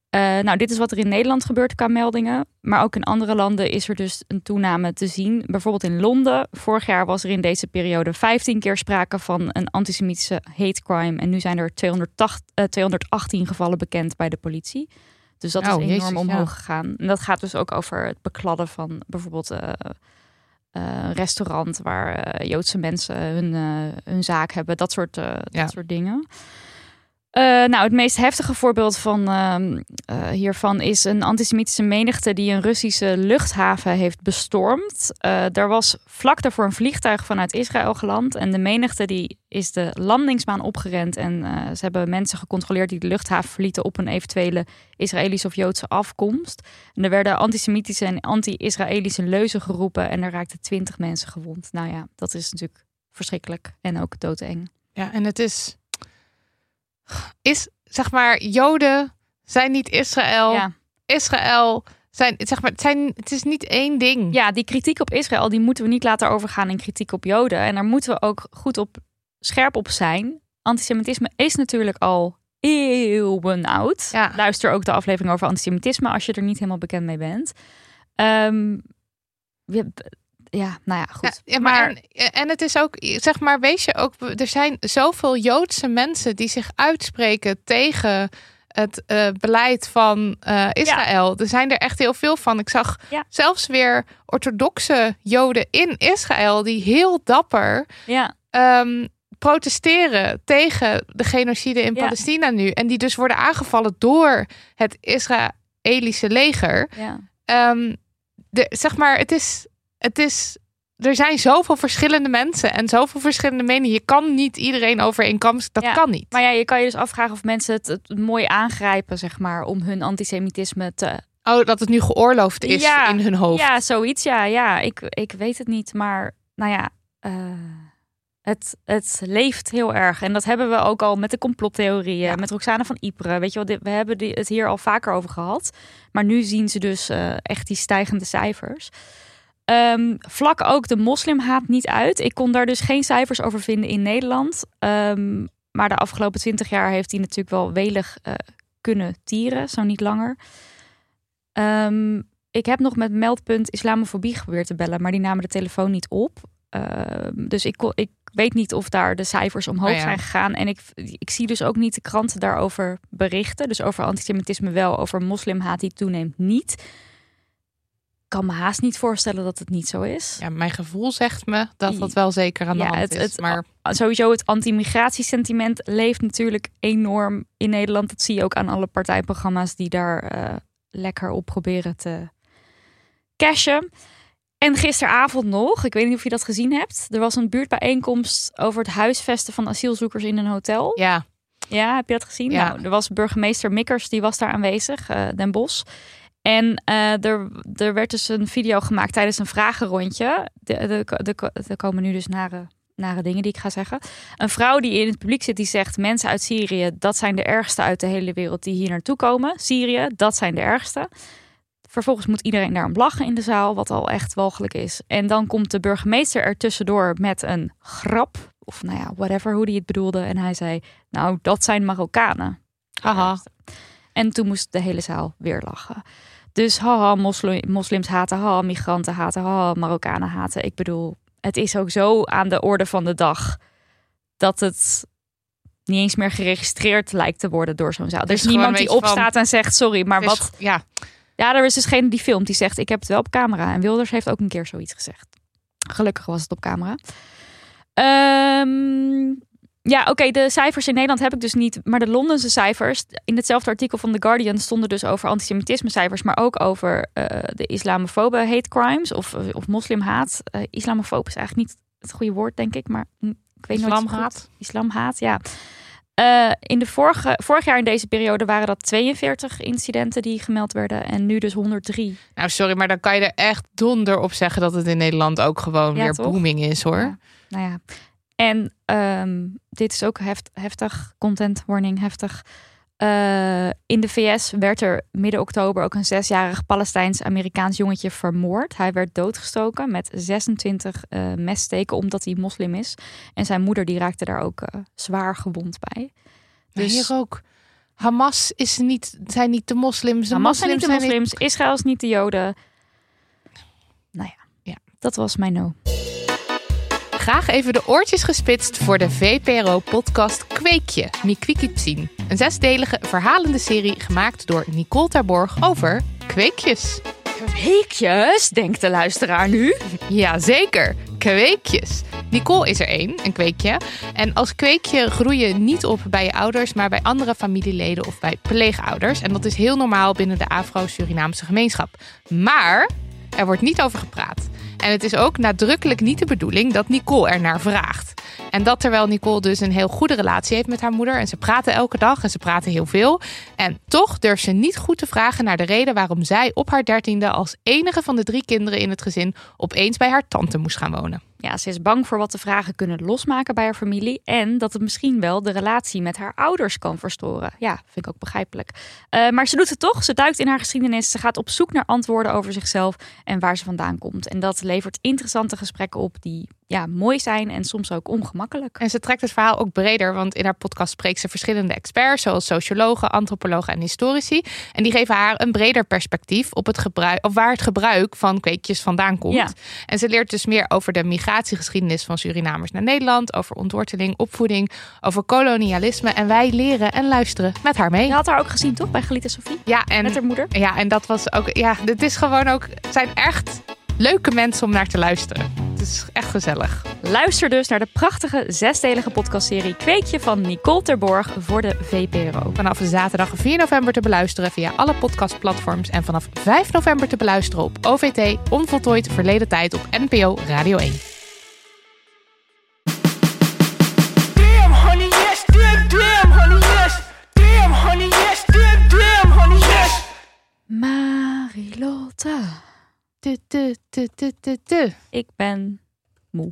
Eh, nou, dit is wat er in Nederland gebeurt qua meldingen. Maar ook in andere landen is er dus een toename te zien. Bijvoorbeeld in Londen. Vorig jaar was er in deze periode 15 keer sprake van een antisemitische hate crime. En nu zijn er 280, eh, 218 gevallen bekend bij de politie. Dus dat Oh, is enorm jezus, ja. omhoog gegaan. En dat gaat dus ook over het bekladden van bijvoorbeeld eh, eh, een restaurant waar eh, Joodse mensen hun, eh, hun zaak hebben. Dat soort, eh, Ja. dat soort dingen. Eh, nou, het meest heftige voorbeeld van, ehm, eh, hiervan is een antisemitische menigte die een Russische luchthaven heeft bestormd. Eh er was vlak daarvoor een vliegtuig vanuit Israël geland en de menigte die is de landingsbaan opgerend en ze hebben mensen gecontroleerd die de luchthaven verlieten op een eventuele Israëlische of Joodse afkomst. En er werden antisemitische en anti-Israëlische leuzen geroepen en er raakten twintig mensen gewond. Nou ja, dat is natuurlijk verschrikkelijk en ook doodeng. Ja, en het is, is zeg maar, Joden zijn niet Israël. Ja. Israël zijn, zeg maar, het, zijn, het is niet één ding. ja, die kritiek op Israël, die moeten we niet laten overgaan in kritiek op Joden. En daar moeten we ook goed op scherp op zijn. Antisemitisme is natuurlijk al eeuwen oud. Ja. Luister ook de aflevering over antisemitisme als je er niet helemaal bekend mee bent. Ehm, we- ja, nou ja, goed. Ja, maar en, en het is ook, zeg maar, wees je ook, er zijn zoveel Joodse mensen die zich uitspreken tegen het eh, beleid van eh, Israël. Er zijn er echt heel veel van. Ik zag Ja. zelfs weer orthodoxe Joden in Israël die heel dapper ja, ehm, protesteren tegen de genocide in. Palestina nu. En die dus worden aangevallen door het Israëlische leger. ja. Ehm, de, zeg maar, het is, het is. Er zijn zoveel verschillende mensen en zoveel verschillende meningen. Je kan niet iedereen over één kam. Dat Ja, kan niet. Maar ja, je kan je dus afvragen of mensen het, het mooi aangrijpen, zeg maar, om hun antisemitisme te Oh, dat het nu geoorloofd is Ja, in hun hoofd. Ja, zoiets. Ja, ja. Ik, ik weet het niet. Maar nou ja, eh, het, het leeft heel erg. En dat hebben we ook al met de complottheorieën. Ja. Met Roxane van Ypres. Weet je wel, we hebben het hier al vaker over gehad. Maar nu zien ze dus eh, echt die stijgende cijfers. Ehm, vlak ook de moslimhaat niet uit. Ik kon daar dus geen cijfers over vinden in Nederland. Ehm, maar de afgelopen twintig jaar heeft hij natuurlijk wel welig eh, kunnen tieren. Zo niet langer. Ehm, ik heb nog met meldpunt islamofobie geprobeerd te bellen, maar die namen de telefoon niet op. Dus ik, kon- ik weet niet of daar de cijfers omhoog ja. zijn gegaan. En ik, ik zie dus ook niet de kranten daarover berichten. Dus over antisemitisme wel, over moslimhaat die toeneemt niet. Ik kan me haast niet voorstellen dat het niet zo is. Ja, mijn gevoel zegt me dat dat wel zeker aan de Ja, hand het- is. het- maar Sowieso het anti-migratiesentiment leeft natuurlijk enorm in Nederland. Dat zie je ook aan alle partijprogramma's die daar eh, lekker op proberen te cashen. En gisteravond nog, ik weet niet of je dat gezien hebt. Er was een buurtbijeenkomst over het huisvesten van asielzoekers in een hotel. ja, Ja, heb je dat gezien? Ja. Nou, er was burgemeester Mikkers, die was daar aanwezig, eh, Den Bosch. En eh, er, er werd dus een video gemaakt tijdens een vragenrondje. Er komen nu dus nare, nare dingen die ik ga zeggen. Een vrouw die in het publiek zit, die zegt... mensen uit Syrië, dat zijn de ergste uit de hele wereld die hier naartoe komen. Syrië, dat zijn de ergste. Vervolgens moet iedereen daarom lachen in de zaal, wat al echt walgelijk is. En dan komt de burgemeester er tussendoor met een grap. Of nou ja, whatever, hoe hij het bedoelde. En hij zei, nou, dat zijn Marokkanen. haha. En toen moest de hele zaal weer lachen. Dus haha, mosli- moslims haten, haha, migranten haten, haha, Marokkanen haten. Ik bedoel, het is ook zo aan de orde van de dag dat het niet eens meer geregistreerd lijkt te worden door zo'n zaal. Er is gewoon niemand die van- opstaat en zegt sorry, maar is- wat? ja, Ja, er is dus geen die filmt die zegt ik heb het wel op camera. En Wilders heeft ook een keer zoiets gezegd. Gelukkig was het op camera. Ehm, ja, oké, de cijfers in Nederland heb ik dus niet. Maar de Londense cijfers, in hetzelfde artikel van The Guardian stonden dus over antisemitisme cijfers, maar ook over eh, de islamofobe hate crimes of, of moslimhaat. Islamofoob is eigenlijk niet het goede woord, denk ik, maar ik weet nooit zo goed. Islamhaat. Islamhaat, ja. Eh, in de vorige, vorig jaar in deze periode waren dat 42 incidenten die gemeld werden en nu dus 103. nou sorry, maar dan kan je er echt donder op zeggen dat het in Nederland ook gewoon Ja, weer toch? booming is hoor. Ja. Nou ja, en ehm, dit is ook heft, heftig, content warning, heftig. Eh, in de VS werd er midden oktober ook een zesjarig Palestijns-Amerikaans jongetje vermoord. Hij werd doodgestoken met 26 eh messteken omdat hij moslim is. En zijn moeder die raakte daar ook eh, zwaar gewond bij. Dus- hier ook. Hamas is niet, zijn niet de moslims. De Hamas zijn niet de moslims moslims, Israël is niet de joden. Nou ja, Ja. dat was mijn no. Graag even de oortjes gespitst voor de VPRO-podcast Kweekje, Mikwikipsien. Een zesdelige verhalende serie gemaakt door Nicole Terborg over kweekjes. Weekjes, denkt de luisteraar nu. Jazeker, kweekjes. Nicole is er één, een kweekje. En als kweekje groei je niet op bij je ouders, maar bij andere familieleden of bij pleegouders. En dat is heel normaal binnen de Afro-Surinaamse gemeenschap. Maar er wordt niet over gepraat. En het is ook nadrukkelijk niet de bedoeling dat Nicole er naar vraagt. En dat terwijl Nicole dus een heel goede relatie heeft met haar moeder. En ze praten elke dag en ze praten heel veel. En toch durft ze niet goed te vragen naar de reden waarom zij op haar dertiende als enige van de drie kinderen in het gezin opeens bij haar tante moest gaan wonen. Ja, ze is bang voor wat de vragen kunnen losmaken bij haar familie. En dat het misschien wel de relatie met haar ouders kan verstoren. Ja, vind ik ook begrijpelijk. Eh, maar ze doet het toch. Ze duikt in haar geschiedenis. Ze gaat op zoek naar antwoorden over zichzelf en waar ze vandaan komt. En dat levert interessante gesprekken op die ja, mooi zijn en soms ook ongemakkelijk. En ze trekt het verhaal ook breder, want in haar podcast spreekt ze verschillende experts, zoals sociologen, antropologen en historici. En die geven haar een breder perspectief op, het gebruik, op waar het gebruik van kweekjes vandaan komt. Ja. En ze leert dus meer over de migratiegeschiedenis van Surinamers naar Nederland, over ontworteling, opvoeding, over kolonialisme. En wij leren en luisteren met haar mee. Je had haar ook gezien, toch? Bij Galita Sofie? Ja, en, Met haar moeder? ja, en dat was ook. Ja, dit is gewoon ook. Zijn echt leuke mensen om naar te luisteren. Het is echt gezellig. Luister dus naar de prachtige zesdelige podcastserie Kweekje van Nicole Terborg voor de VPRO. Vanaf zaterdag 4 november te beluisteren via alle podcastplatforms. En vanaf 5 november te beluisteren op OVT Onvoltooid Verleden Tijd op NPO Radio 1. Damn, Ik ben moe.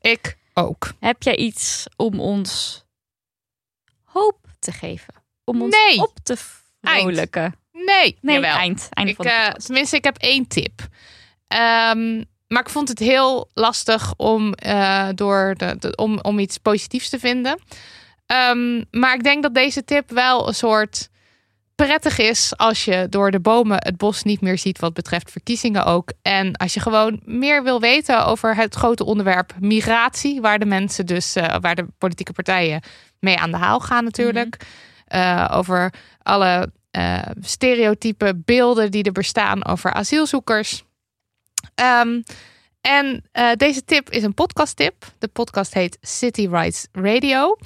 Ik ook. Heb jij iets om ons hoop te geven? Om ons Nee. op te vrolijken? Nee, Nee, jawel. eind. Einde Ik, van eh, tenminste, ik heb één tip. Ehm, maar ik vond het heel lastig om, eh, door de, de- om, om iets positiefs te vinden. Ehm, maar ik denk dat deze tip wel een soort prettig is als je door de bomen het bos niet meer ziet wat betreft verkiezingen ook. En als je gewoon meer wil weten over het grote onderwerp migratie, waar de mensen dus, eh, waar de politieke partijen mee aan de haal gaan natuurlijk. Eh, over alle eh, stereotype beelden die er bestaan over asielzoekers. Ehm, en deze tip is een podcasttip. De podcast heet City Rights Radio.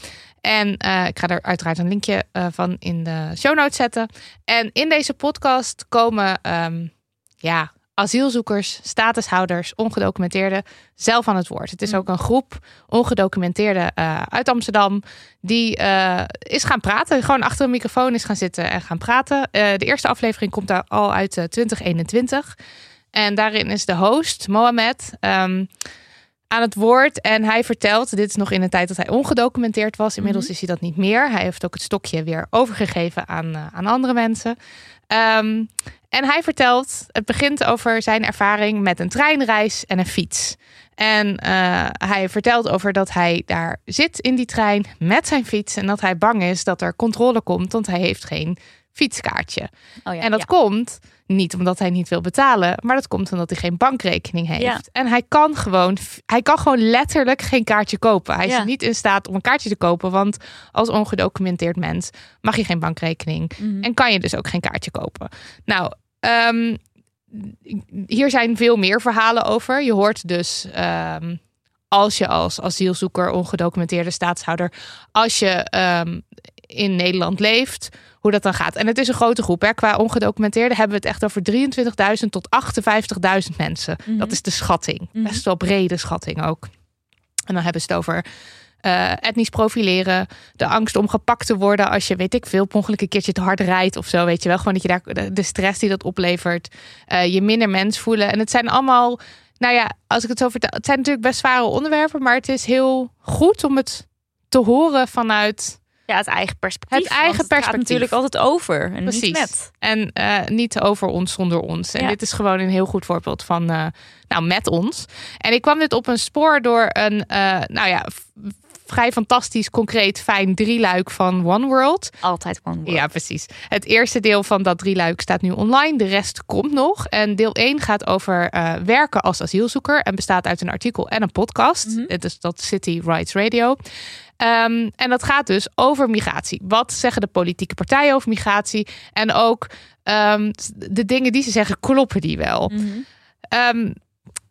En eh, ik ga er uiteraard een linkje eh, van in de show notes zetten. En in deze podcast komen ehm, ja, asielzoekers, statushouders, ongedocumenteerden zelf aan het woord. Het is ook een groep ongedocumenteerden eh, uit Amsterdam die is gaan praten. Gewoon achter een microfoon is gaan zitten en gaan praten. De eerste aflevering komt daar al uit eh, 2021. En daarin is de host, Mohamed, ehm, aan het woord. En hij vertelt, dit is nog in een tijd dat hij ongedocumenteerd was. Inmiddels is hij dat niet meer. Hij heeft ook het stokje weer overgegeven aan, eh, aan andere mensen. Ehm, en hij vertelt, het begint over zijn ervaring met een treinreis en een fiets. En eh, hij vertelt over dat hij daar zit in die trein met zijn fiets. En dat hij bang is dat er controle komt, want hij heeft geen fietskaartje. Oh ja, en dat ja. komt niet omdat hij niet wil betalen, maar dat komt omdat hij geen bankrekening heeft. Ja. En hij kan gewoon, hij kan gewoon letterlijk geen kaartje kopen. Hij Ja. is niet in staat om een kaartje te kopen, want als ongedocumenteerd mens mag je geen bankrekening Mhm. en kan je dus ook geen kaartje kopen. Nou, ehm, hier zijn veel meer verhalen over. Je hoort dus. ehm, als je als asielzoeker, ongedocumenteerde staatshouder, als je ehm, in Nederland leeft, hoe dat dan gaat. En het is een grote groep. Hè. Qua ongedocumenteerde hebben we het echt over 23.000 tot 58.000 mensen. Mhm. Dat is de schatting. Mhm. Best wel brede schatting ook. En dan hebben ze het over eh, etnisch profileren, de angst om gepakt te worden als je, weet ik veel, per ongeluk een keertje te hard rijdt of zo. Weet je wel, gewoon dat je daar de- de stress die dat oplevert, eh, je minder mens voelen. En het zijn allemaal, nou ja, als ik het zo vertel, het zijn natuurlijk best zware onderwerpen, maar het is heel goed om het te horen vanuit Ja, het eigen perspectief. Het eigen het perspectief. natuurlijk altijd over. En Precies. niet met. En eh, niet over ons zonder ons. En Ja. dit is gewoon een heel goed voorbeeld van, eh, nou, met ons. En ik kwam dit op een spoor door een, eh, nou ja, vrij fantastisch, concreet, fijn drieluik van One World. Altijd one word. Ja, precies. Het eerste deel van dat drieluik staat nu online. De rest komt nog. En deel 1 gaat over werken als asielzoeker. En bestaat uit een artikel en een podcast. Dit is dat City Rights Radio. Ehm, en dat gaat dus over migratie. Wat zeggen de politieke partijen over migratie? En ook ehm, de dingen die ze zeggen, kloppen die wel? Mhm. Ehm,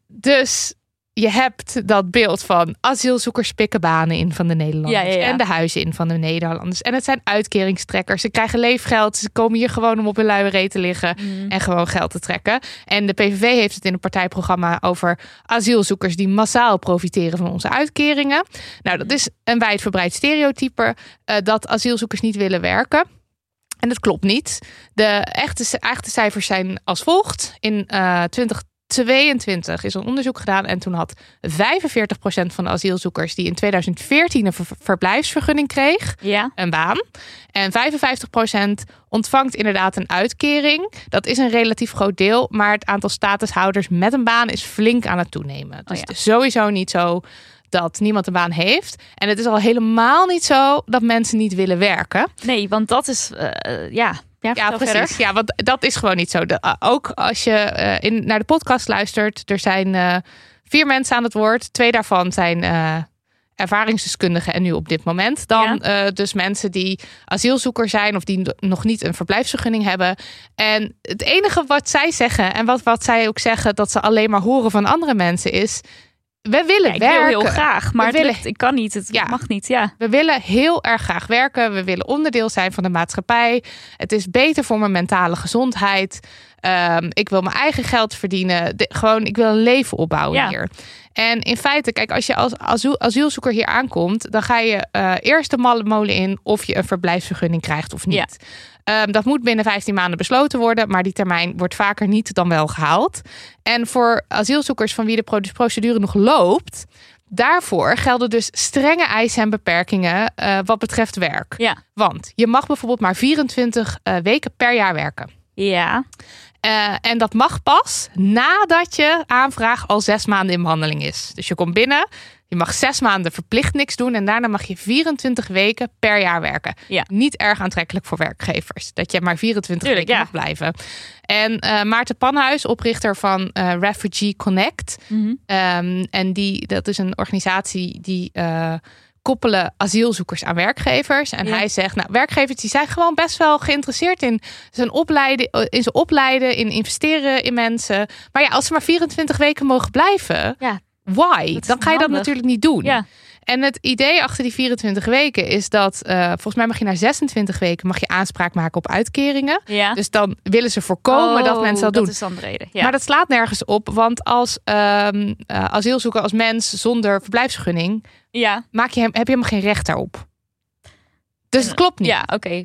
dus je hebt dat beeld van asielzoekers pikken banen in van de Nederlanders. Ja, ja, ja. En de huizen in van de Nederlanders. En het zijn uitkeringstrekkers. Ze krijgen leefgeld. Ze komen hier gewoon om op hun luie reet te liggen. Mhm. En gewoon geld te trekken. En de PVV heeft het in een partijprogramma over asielzoekers die massaal profiteren van onze uitkeringen. Nou, dat is een wijdverbreid stereotype eh, dat asielzoekers niet willen werken. En dat klopt niet. De echte, echte cijfers zijn als volgt. In eh 2022 is een onderzoek gedaan en toen had 45% van de asielzoekers die in 2014 een ver- verblijfsvergunning kreeg, Ja. een baan. En 55% ontvangt inderdaad een uitkering. Dat is een relatief groot deel, maar het aantal statushouders met een baan is flink aan het toenemen. Dus Oh ja. is sowieso niet zo dat niemand een baan heeft. En het is al helemaal niet zo dat mensen niet willen werken. Nee, want dat is... eh, eh, ja. Ja, precies. verder. Ja, want dat is gewoon niet zo. De, uh, ook als je eh, in, naar de podcast luistert, er zijn eh, vier mensen aan het woord. Twee daarvan zijn eh, ervaringsdeskundigen en nu op dit moment. Dan eh, dus mensen die asielzoeker zijn of die nog niet een verblijfsvergunning hebben. En het enige wat zij zeggen en wat, wat zij ook zeggen dat ze alleen maar horen van andere mensen is... We willen Ja, ik werken. wil heel graag, maar We het willen- lukt- ik kan niet. Het Ja. mag niet, ja. We willen heel erg graag werken. We willen onderdeel zijn van de maatschappij. Het is beter voor mijn mentale gezondheid. Ehm, ik wil mijn eigen geld verdienen. De- gewoon, ik wil een leven opbouwen Ja. hier. En in feite, kijk, als je als asiel- asielzoeker hier aankomt, dan ga je eh, eerst de malle molen in of je een verblijfsvergunning krijgt of niet. Ja. Ehm, dat moet binnen 15 maanden besloten worden, maar die termijn wordt vaker niet dan wel gehaald. En voor asielzoekers van wie de pro- procedure nog loopt, daarvoor gelden dus strenge eisen en beperkingen eh, wat betreft werk. Ja. Want je mag bijvoorbeeld maar 24 eh, weken per jaar werken. Ja. Eh, en dat mag pas nadat je aanvraag al zes maanden in behandeling is. Dus je komt binnen, je mag zes maanden verplicht niks doen en daarna mag je 24 weken per jaar werken. Ja. Niet erg aantrekkelijk voor werkgevers, dat je maar 24 Tuurlijk, weken ja. mag blijven. En eh, Maarten Panhuis, oprichter van eh, Refugee Connect, Mhm. Ehm, en die, dat is een organisatie die koppelen asielzoekers aan werkgevers. En Ja. hij zegt, nou, werkgevers die zijn gewoon best wel geïnteresseerd in zijn opleiden, in ze opleiden, in investeren in mensen. Maar ja, als ze maar 24 weken mogen blijven, Ja. why? Dan ga je dat natuurlijk niet doen. Ja. En het idee achter die 24 weken is dat, eh, volgens mij mag je na 26 weken mag je aanspraak maken op uitkeringen. Ja. Dus dan willen ze voorkomen dat Oh, mensen dat doen. Dat is dan de reden. Ja. Maar dat slaat nergens op, want als ehm eh, asielzoeker, als mens zonder verblijfsvergunning, ja. maak je hem, heb je helemaal geen recht daarop. Dus het klopt niet. Ja, oké.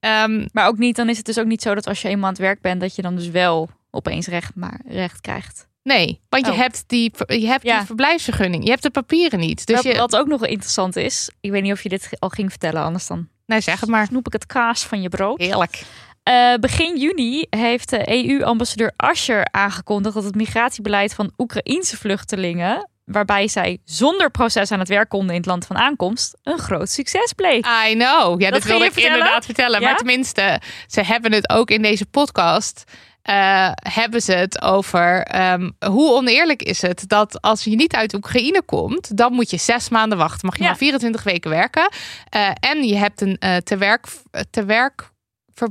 Ehm, Maar ook niet, dan is het dus ook niet zo dat als je eenmaal aan het werk bent, dat je dan dus wel opeens recht, maar recht krijgt. Nee, want je Oh. hebt, die, je hebt Ja. die verblijfsvergunning. Je hebt de papieren niet. Dus wat, je, wat ook nog interessant is, ik weet niet of je dit al ging vertellen, anders dan nee, zeg het maar. snoep ik het kaas van je brood. Heerlijk. Eh, begin juni heeft de EU-ambassadeur Ascher aangekondigd dat het migratiebeleid van Oekraïense vluchtelingen waarbij zij zonder proces aan het werk konden in het land van aankomst, een groot succes bleek. I know. Ja, dat, wilde je ik vertellen? inderdaad vertellen. Ja? Maar tenminste, ze hebben het ook in deze podcast. Eh, hebben ze het over ehm, hoe oneerlijk is het dat als je niet uit Oekraïne komt, dan moet je zes maanden wachten. Mag je Ja. maar 24 weken werken. Eh, en je hebt een eh te werk, te werk, ver-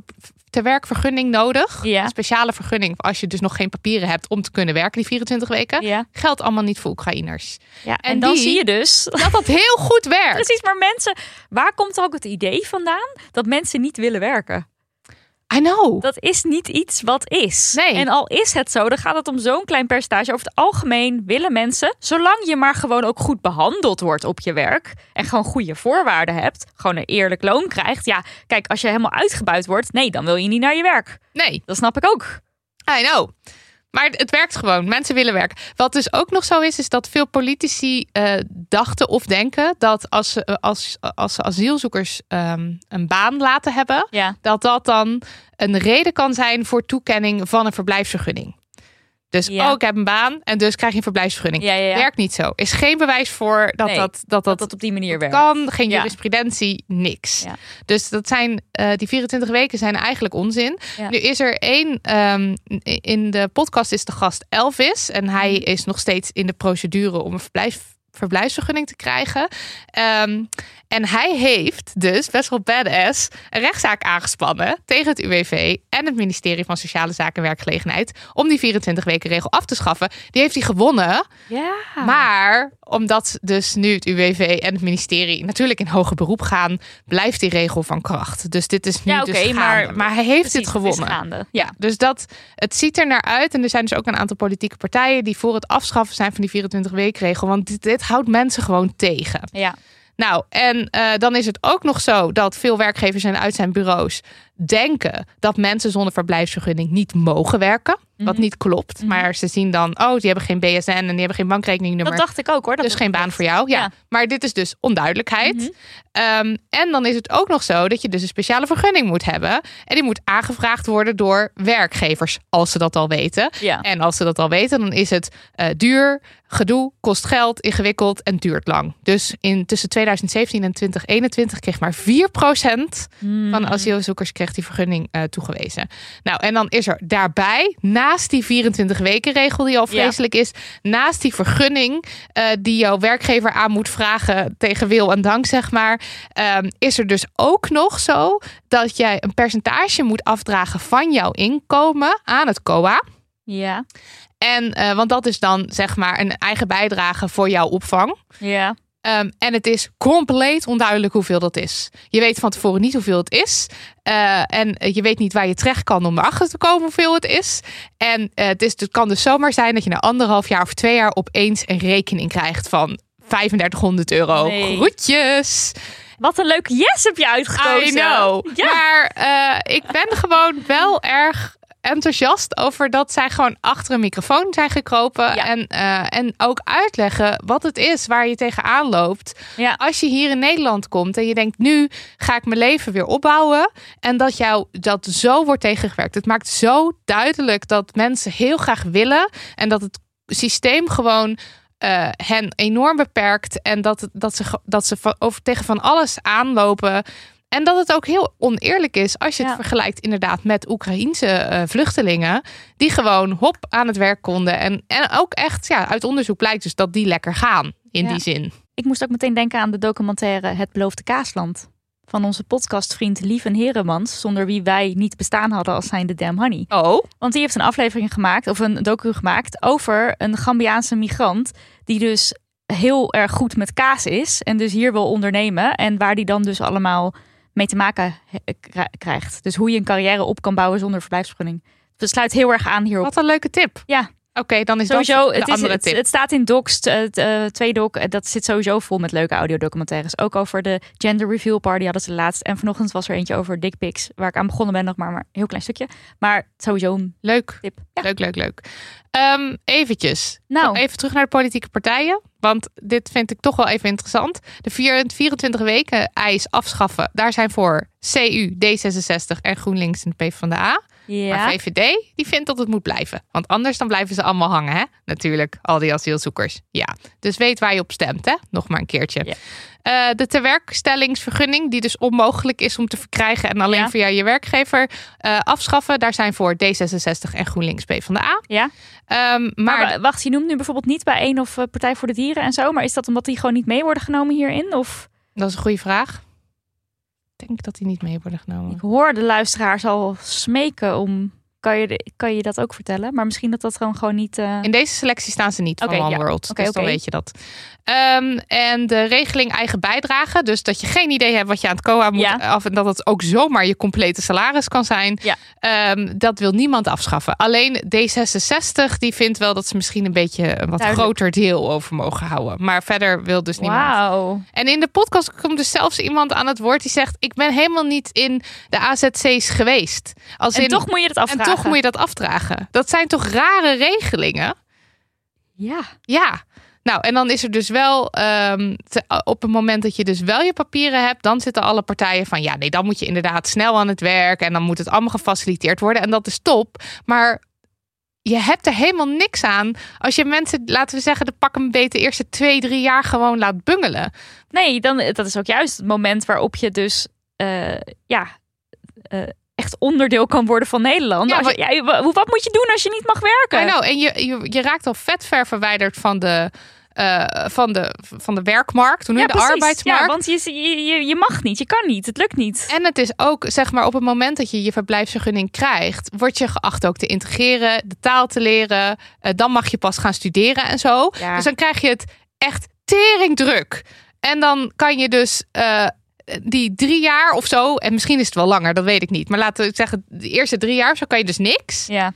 te werkvergunning nodig. Ja. Een speciale vergunning als je dus nog geen papieren hebt om te kunnen werken die 24 weken. Ja, Geldt allemaal niet voor Oekraïners. ja. En, En dan die- zie je dus Dat dat heel goed werkt. Precies, maar mensen, waar komt ook het idee vandaan dat mensen niet willen werken? I know. Dat is niet iets wat is. Nee. En al is het zo, dan gaat het om zo'n klein percentage. Over het algemeen willen mensen, zolang je maar gewoon ook goed behandeld wordt op je werk en gewoon goede voorwaarden hebt, gewoon een eerlijk loon krijgt. Ja, kijk, als je helemaal uitgebuit wordt, nee, dan wil je niet naar je werk. Nee. Dat snap ik ook. I know. Maar het- werkt gewoon. Mensen willen werken. Wat dus ook nog zo is, is dat veel politici eh, dachten of denken dat als ze, eh, als, als ze asielzoekers ehm, een baan laten hebben, Ja. dat dat dan een reden kan zijn voor toekenning van een verblijfsvergunning. Dus Ja. oh, ik heb een baan en dus krijg je een verblijfsvergunning. Ja, ja. Werkt niet zo. Is geen bewijs voor dat Nee, dat, dat, dat, Dat op die manier werkt. kan. Geen jurisprudentie, niks. Dus dat zijn, eh, die 24 weken zijn eigenlijk onzin. Nu is er één, ehm, in de podcast is de gast Elvis. En hij Mhm. is nog steeds in de procedure om een verblijf, verblijfsvergunning te krijgen. Ehm, en hij heeft dus best wel badass een rechtszaak aangespannen tegen het UWV en het ministerie van Sociale Zaken en Werkgelegenheid om die 24 weken regel af te schaffen. Die heeft hij gewonnen. Ja. Maar omdat dus nu het UWV en het ministerie natuurlijk in hoger beroep gaan, blijft die regel van kracht. Dus dit is nu Ja, dus gaande. maar- maar hij heeft dit gewonnen. Ja, dus dat, het ziet er naar uit. En er zijn dus ook een aantal politieke partijen die voor het afschaffen zijn van die 24 weekregel. Want dit, dit houdt mensen gewoon tegen. Ja. Nou, en eh, dan is het ook nog zo dat veel werkgevers en uit zijn bureaus denken dat mensen zonder verblijfsvergunning niet mogen werken. Wat Mhm. niet klopt. Maar ze zien dan, oh, die hebben geen BSN en die hebben geen bankrekeningnummer. Dat dacht ik ook hoor. Dat dus geen baan voor jou. Ja. Ja. Maar dit is dus onduidelijkheid. Mhm. Ehm, en dan is het ook nog zo dat je dus een speciale vergunning moet hebben. En die moet aangevraagd worden door werkgevers, als ze dat al weten. Ja. En als ze dat al weten, dan is het eh, duur, gedoe, kost geld, ingewikkeld en duurt lang. Dus in tussen 2017 en 2021 kreeg maar 4% van asielzoekers kreeg die vergunning eh, toegewezen. Nou, en dan is er daarbij, naast die 24 weken regel die al Ja. vreselijk is, naast die vergunning eh, die jouw werkgever aan moet vragen tegen wil en dank, zeg maar, ehm, is er dus ook nog zo dat jij een percentage moet afdragen van jouw inkomen aan het COA. Ja. En, eh, want dat is dan zeg maar een eigen bijdrage voor jouw opvang. Ja. Ehm, en het is compleet onduidelijk hoeveel dat is. Je weet van tevoren niet hoeveel het is. Eh, en je weet niet waar je terecht kan om erachter te komen hoeveel het is. En eh, het, is, het kan dus zomaar zijn dat je na anderhalf jaar of twee jaar opeens een rekening krijgt van 3500 euro. Nee. Groetjes. Wat een leuke yes heb je uitgekozen. I know. Ja. Maar eh, ik ben gewoon wel erg enthousiast over dat zij gewoon achter een microfoon zijn gekropen. Ja. En, eh, en ook uitleggen wat het is waar je tegenaan loopt. Ja. Als je hier in Nederland komt en je denkt, nu ga ik mijn leven weer opbouwen. En dat jou dat zo wordt tegengewerkt. Het maakt zo duidelijk dat mensen heel graag willen. En dat het systeem gewoon eh, hen enorm beperkt. En dat, dat ze, dat ze van, over, tegen van alles aanlopen. En dat het ook heel oneerlijk is als je het Ja. vergelijkt inderdaad met Oekraïense eh, vluchtelingen. Die gewoon hop aan het werk konden. En, en ook echt ja, uit onderzoek blijkt dus dat die lekker gaan in Ja. die zin. Ik moest ook meteen denken aan de documentaire Het Beloofde Kaasland. Van onze podcastvriend Lieven Heremans. Zonder wie wij niet bestaan hadden als zijnde Damn Honey. Oh, Want die heeft een aflevering gemaakt, of een docu gemaakt, over een Gambiaanse migrant. Die dus heel erg goed met kaas is. En dus hier wil ondernemen. En waar die dan dus allemaal mee te maken kri- krijgt. Dus hoe je een carrière op kan bouwen zonder verblijfsvergunning. Het sluit heel erg aan hierop. wat een leuke tip. Ja, Oké, dan is sowieso. dat Het, is, andere het, tip. het staat in Docs, het eh, twee doc. eh, Dat zit sowieso vol met leuke audiodocumentaires. Ook over de gender reveal party hadden ze laatst. En vanochtend was er eentje over dick pics. Waar ik aan begonnen ben nog maar, maar een heel klein stukje. Maar sowieso een Leuk. tip. Ja. Leuk, leuk, leuk. Ehm eventjes. Nou. Even terug naar de politieke partijen. Want dit vind ik toch wel even interessant. De vier- 24 weken eis afschaffen. Daar zijn voor CU, D66 en GroenLinks en de PvdA. Ja. Maar VVD, die vindt dat het moet blijven. Want anders dan blijven ze allemaal hangen, hè? Natuurlijk, al die asielzoekers. Ja, dus weet waar je op stemt, hè? Nog maar een keertje. Ja. Eh, de tewerkstellingsvergunning, die dus onmogelijk is om te verkrijgen en alleen Ja. via je werkgever eh, afschaffen. Daar zijn voor D66 en GroenLinks PvdA. Ja. Ehm Maar, maar wa- wacht, je noemt nu bijvoorbeeld niet bij één of eh, Partij voor de Dieren en zo. Maar is dat omdat die gewoon niet mee worden genomen hierin? Of dat is een goede vraag. Denk dat die niet mee worden genomen. ik hoor de luisteraars al smeken om. Kan je, kan je dat ook vertellen? Maar misschien dat dat gewoon, gewoon niet. eh, In deze selectie staan ze niet van One ja. World. Dus dan weet je dat. Ehm, en de regeling eigen bijdrage. Dus dat je geen idee hebt wat je aan het COA moet Ja. af. En dat het ook zomaar je complete salaris kan zijn. Ja. Ehm, dat wil niemand afschaffen. Alleen D66 die vindt wel dat ze misschien een beetje een wat Duidelijk. groter deel over mogen houden. Maar verder wil dus niemand. Wauw. En in de podcast komt dus zelfs iemand aan het woord die zegt: Ik ben helemaal niet in de AZC's geweest. Als En in, toch moet je het en toch moet je dat afdragen. Dat zijn toch rare regelingen? Ja. Ja. Nou, en dan is er dus wel ehm, te- op het moment dat je dus wel je papieren hebt, dan zitten alle partijen van ja, nee, dan moet je inderdaad snel aan het werk en dan moet het allemaal gefaciliteerd worden en dat is top. Maar je hebt er helemaal niks aan als je mensen, laten we zeggen, de pak een beter de eerste twee, drie jaar gewoon laat bungelen. Nee, dan, dat is ook juist het moment waarop je dus eh, ja, eh, echt onderdeel kan worden van Nederland. Ja, Als je- ja, wa- wat moet je doen als je niet mag werken? Know. En je, je, je raakt al vet ver verwijderd van de, eh, van de, van de werkmarkt, je ja, de precies. arbeidsmarkt. Ja, want je, je, je, je mag niet, je kan niet, het lukt niet. En het is ook, zeg maar, op het moment dat je je verblijfsvergunning krijgt, word je geacht ook te integreren, de taal te leren. Eh, dan mag je pas gaan studeren en zo. Ja. Dus dan krijg je het echt teringdruk. En dan kan je dus eh, die drie jaar of zo, en misschien is het wel langer, dat weet ik niet. Maar laten we zeggen, de eerste drie jaar, zo kan je dus niks. Ja.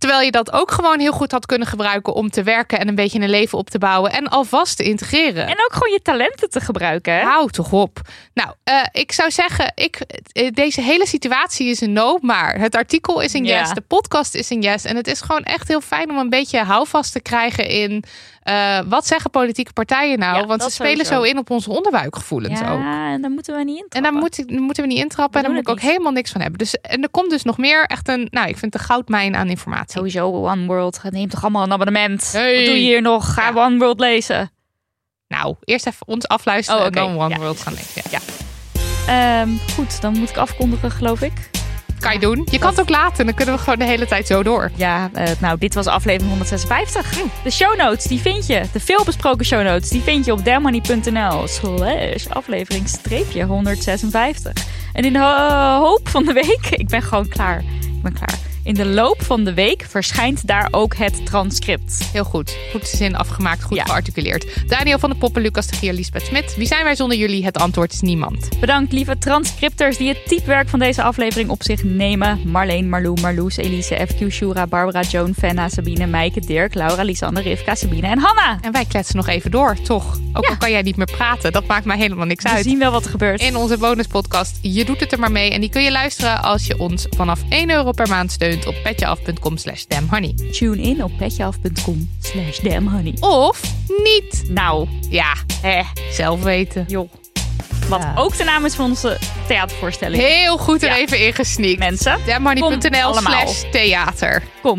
Terwijl je dat ook gewoon heel goed had kunnen gebruiken om te werken en een beetje een leven op te bouwen en alvast te integreren. En ook gewoon je talenten te gebruiken. Hè? Hou toch op. Nou, eh, ik zou zeggen, ik, eh, deze hele situatie is een no, maar het artikel is een Ja. yes, de podcast is een yes. En het is gewoon echt heel fijn om een beetje houvast te krijgen in eh, wat zeggen politieke partijen nou? Ja, Want ze spelen sowieso. zo in op onze onderbuikgevoelens ook. ja, en daar moeten we niet in. En daar, moet, daar moeten we niet intrappen en daar moet ik ook niet. helemaal niks van hebben. Dus, en er komt dus nog meer echt een, nou, ik vind het een goudmijn aan informatie. Sowieso One World. Neem toch allemaal een abonnement. Hey. Wat doe je hier nog? Ga Ja. One World lezen. Nou, eerst even ons afluisteren Oh, en oké. dan One Ja. World gaan lezen. Ja. Ehm, goed, dan moet ik afkondigen, geloof ik. Kan je doen. Je kan het ook laten, dan kunnen we gewoon de hele tijd zo door. Ja, eh, nou, dit was aflevering 156. De show notes, die vind je. De veelbesproken show notes, die vind je op damnhoney.nl slash aflevering streepje 156. En in de ho- hoop van de week, ik ben gewoon klaar. Ik ben klaar. In de loop van de week verschijnt daar ook het transcript. Heel goed. Goed zin afgemaakt, goed Ja. gearticuleerd. Daniel van de Poppen, Lucas de Gier, Lisbeth Smit. Wie zijn wij zonder jullie? Het antwoord is niemand. Bedankt lieve transcripters die het typewerk van deze aflevering op zich nemen. Marleen, Marlou, Marloes, Elise, FQ, Shura, Barbara, Joan, Fenna, Sabine, Meike, Dirk, Laura, Lisanne, Rivka, Sabine en Hanna. En wij kletsen nog even door, toch? Ook Ja. al kan jij niet meer praten, dat maakt mij helemaal niks We uit. zien wel wat er gebeurt. In onze bonuspodcast Je doet het er maar mee. En die kun je luisteren als je ons vanaf 1 euro per maand steunt op petjeaf.com slash damnhoney. Tune in op petjeaf.com slash damnhoney. Of niet. Nou, Ja, hè, zelf weten. joh. Wat ook de naam is van onze theatervoorstelling. Heel goed er Ja. even ingesneakt. Mensen, Kom Damhoney.nl slash theater. kom.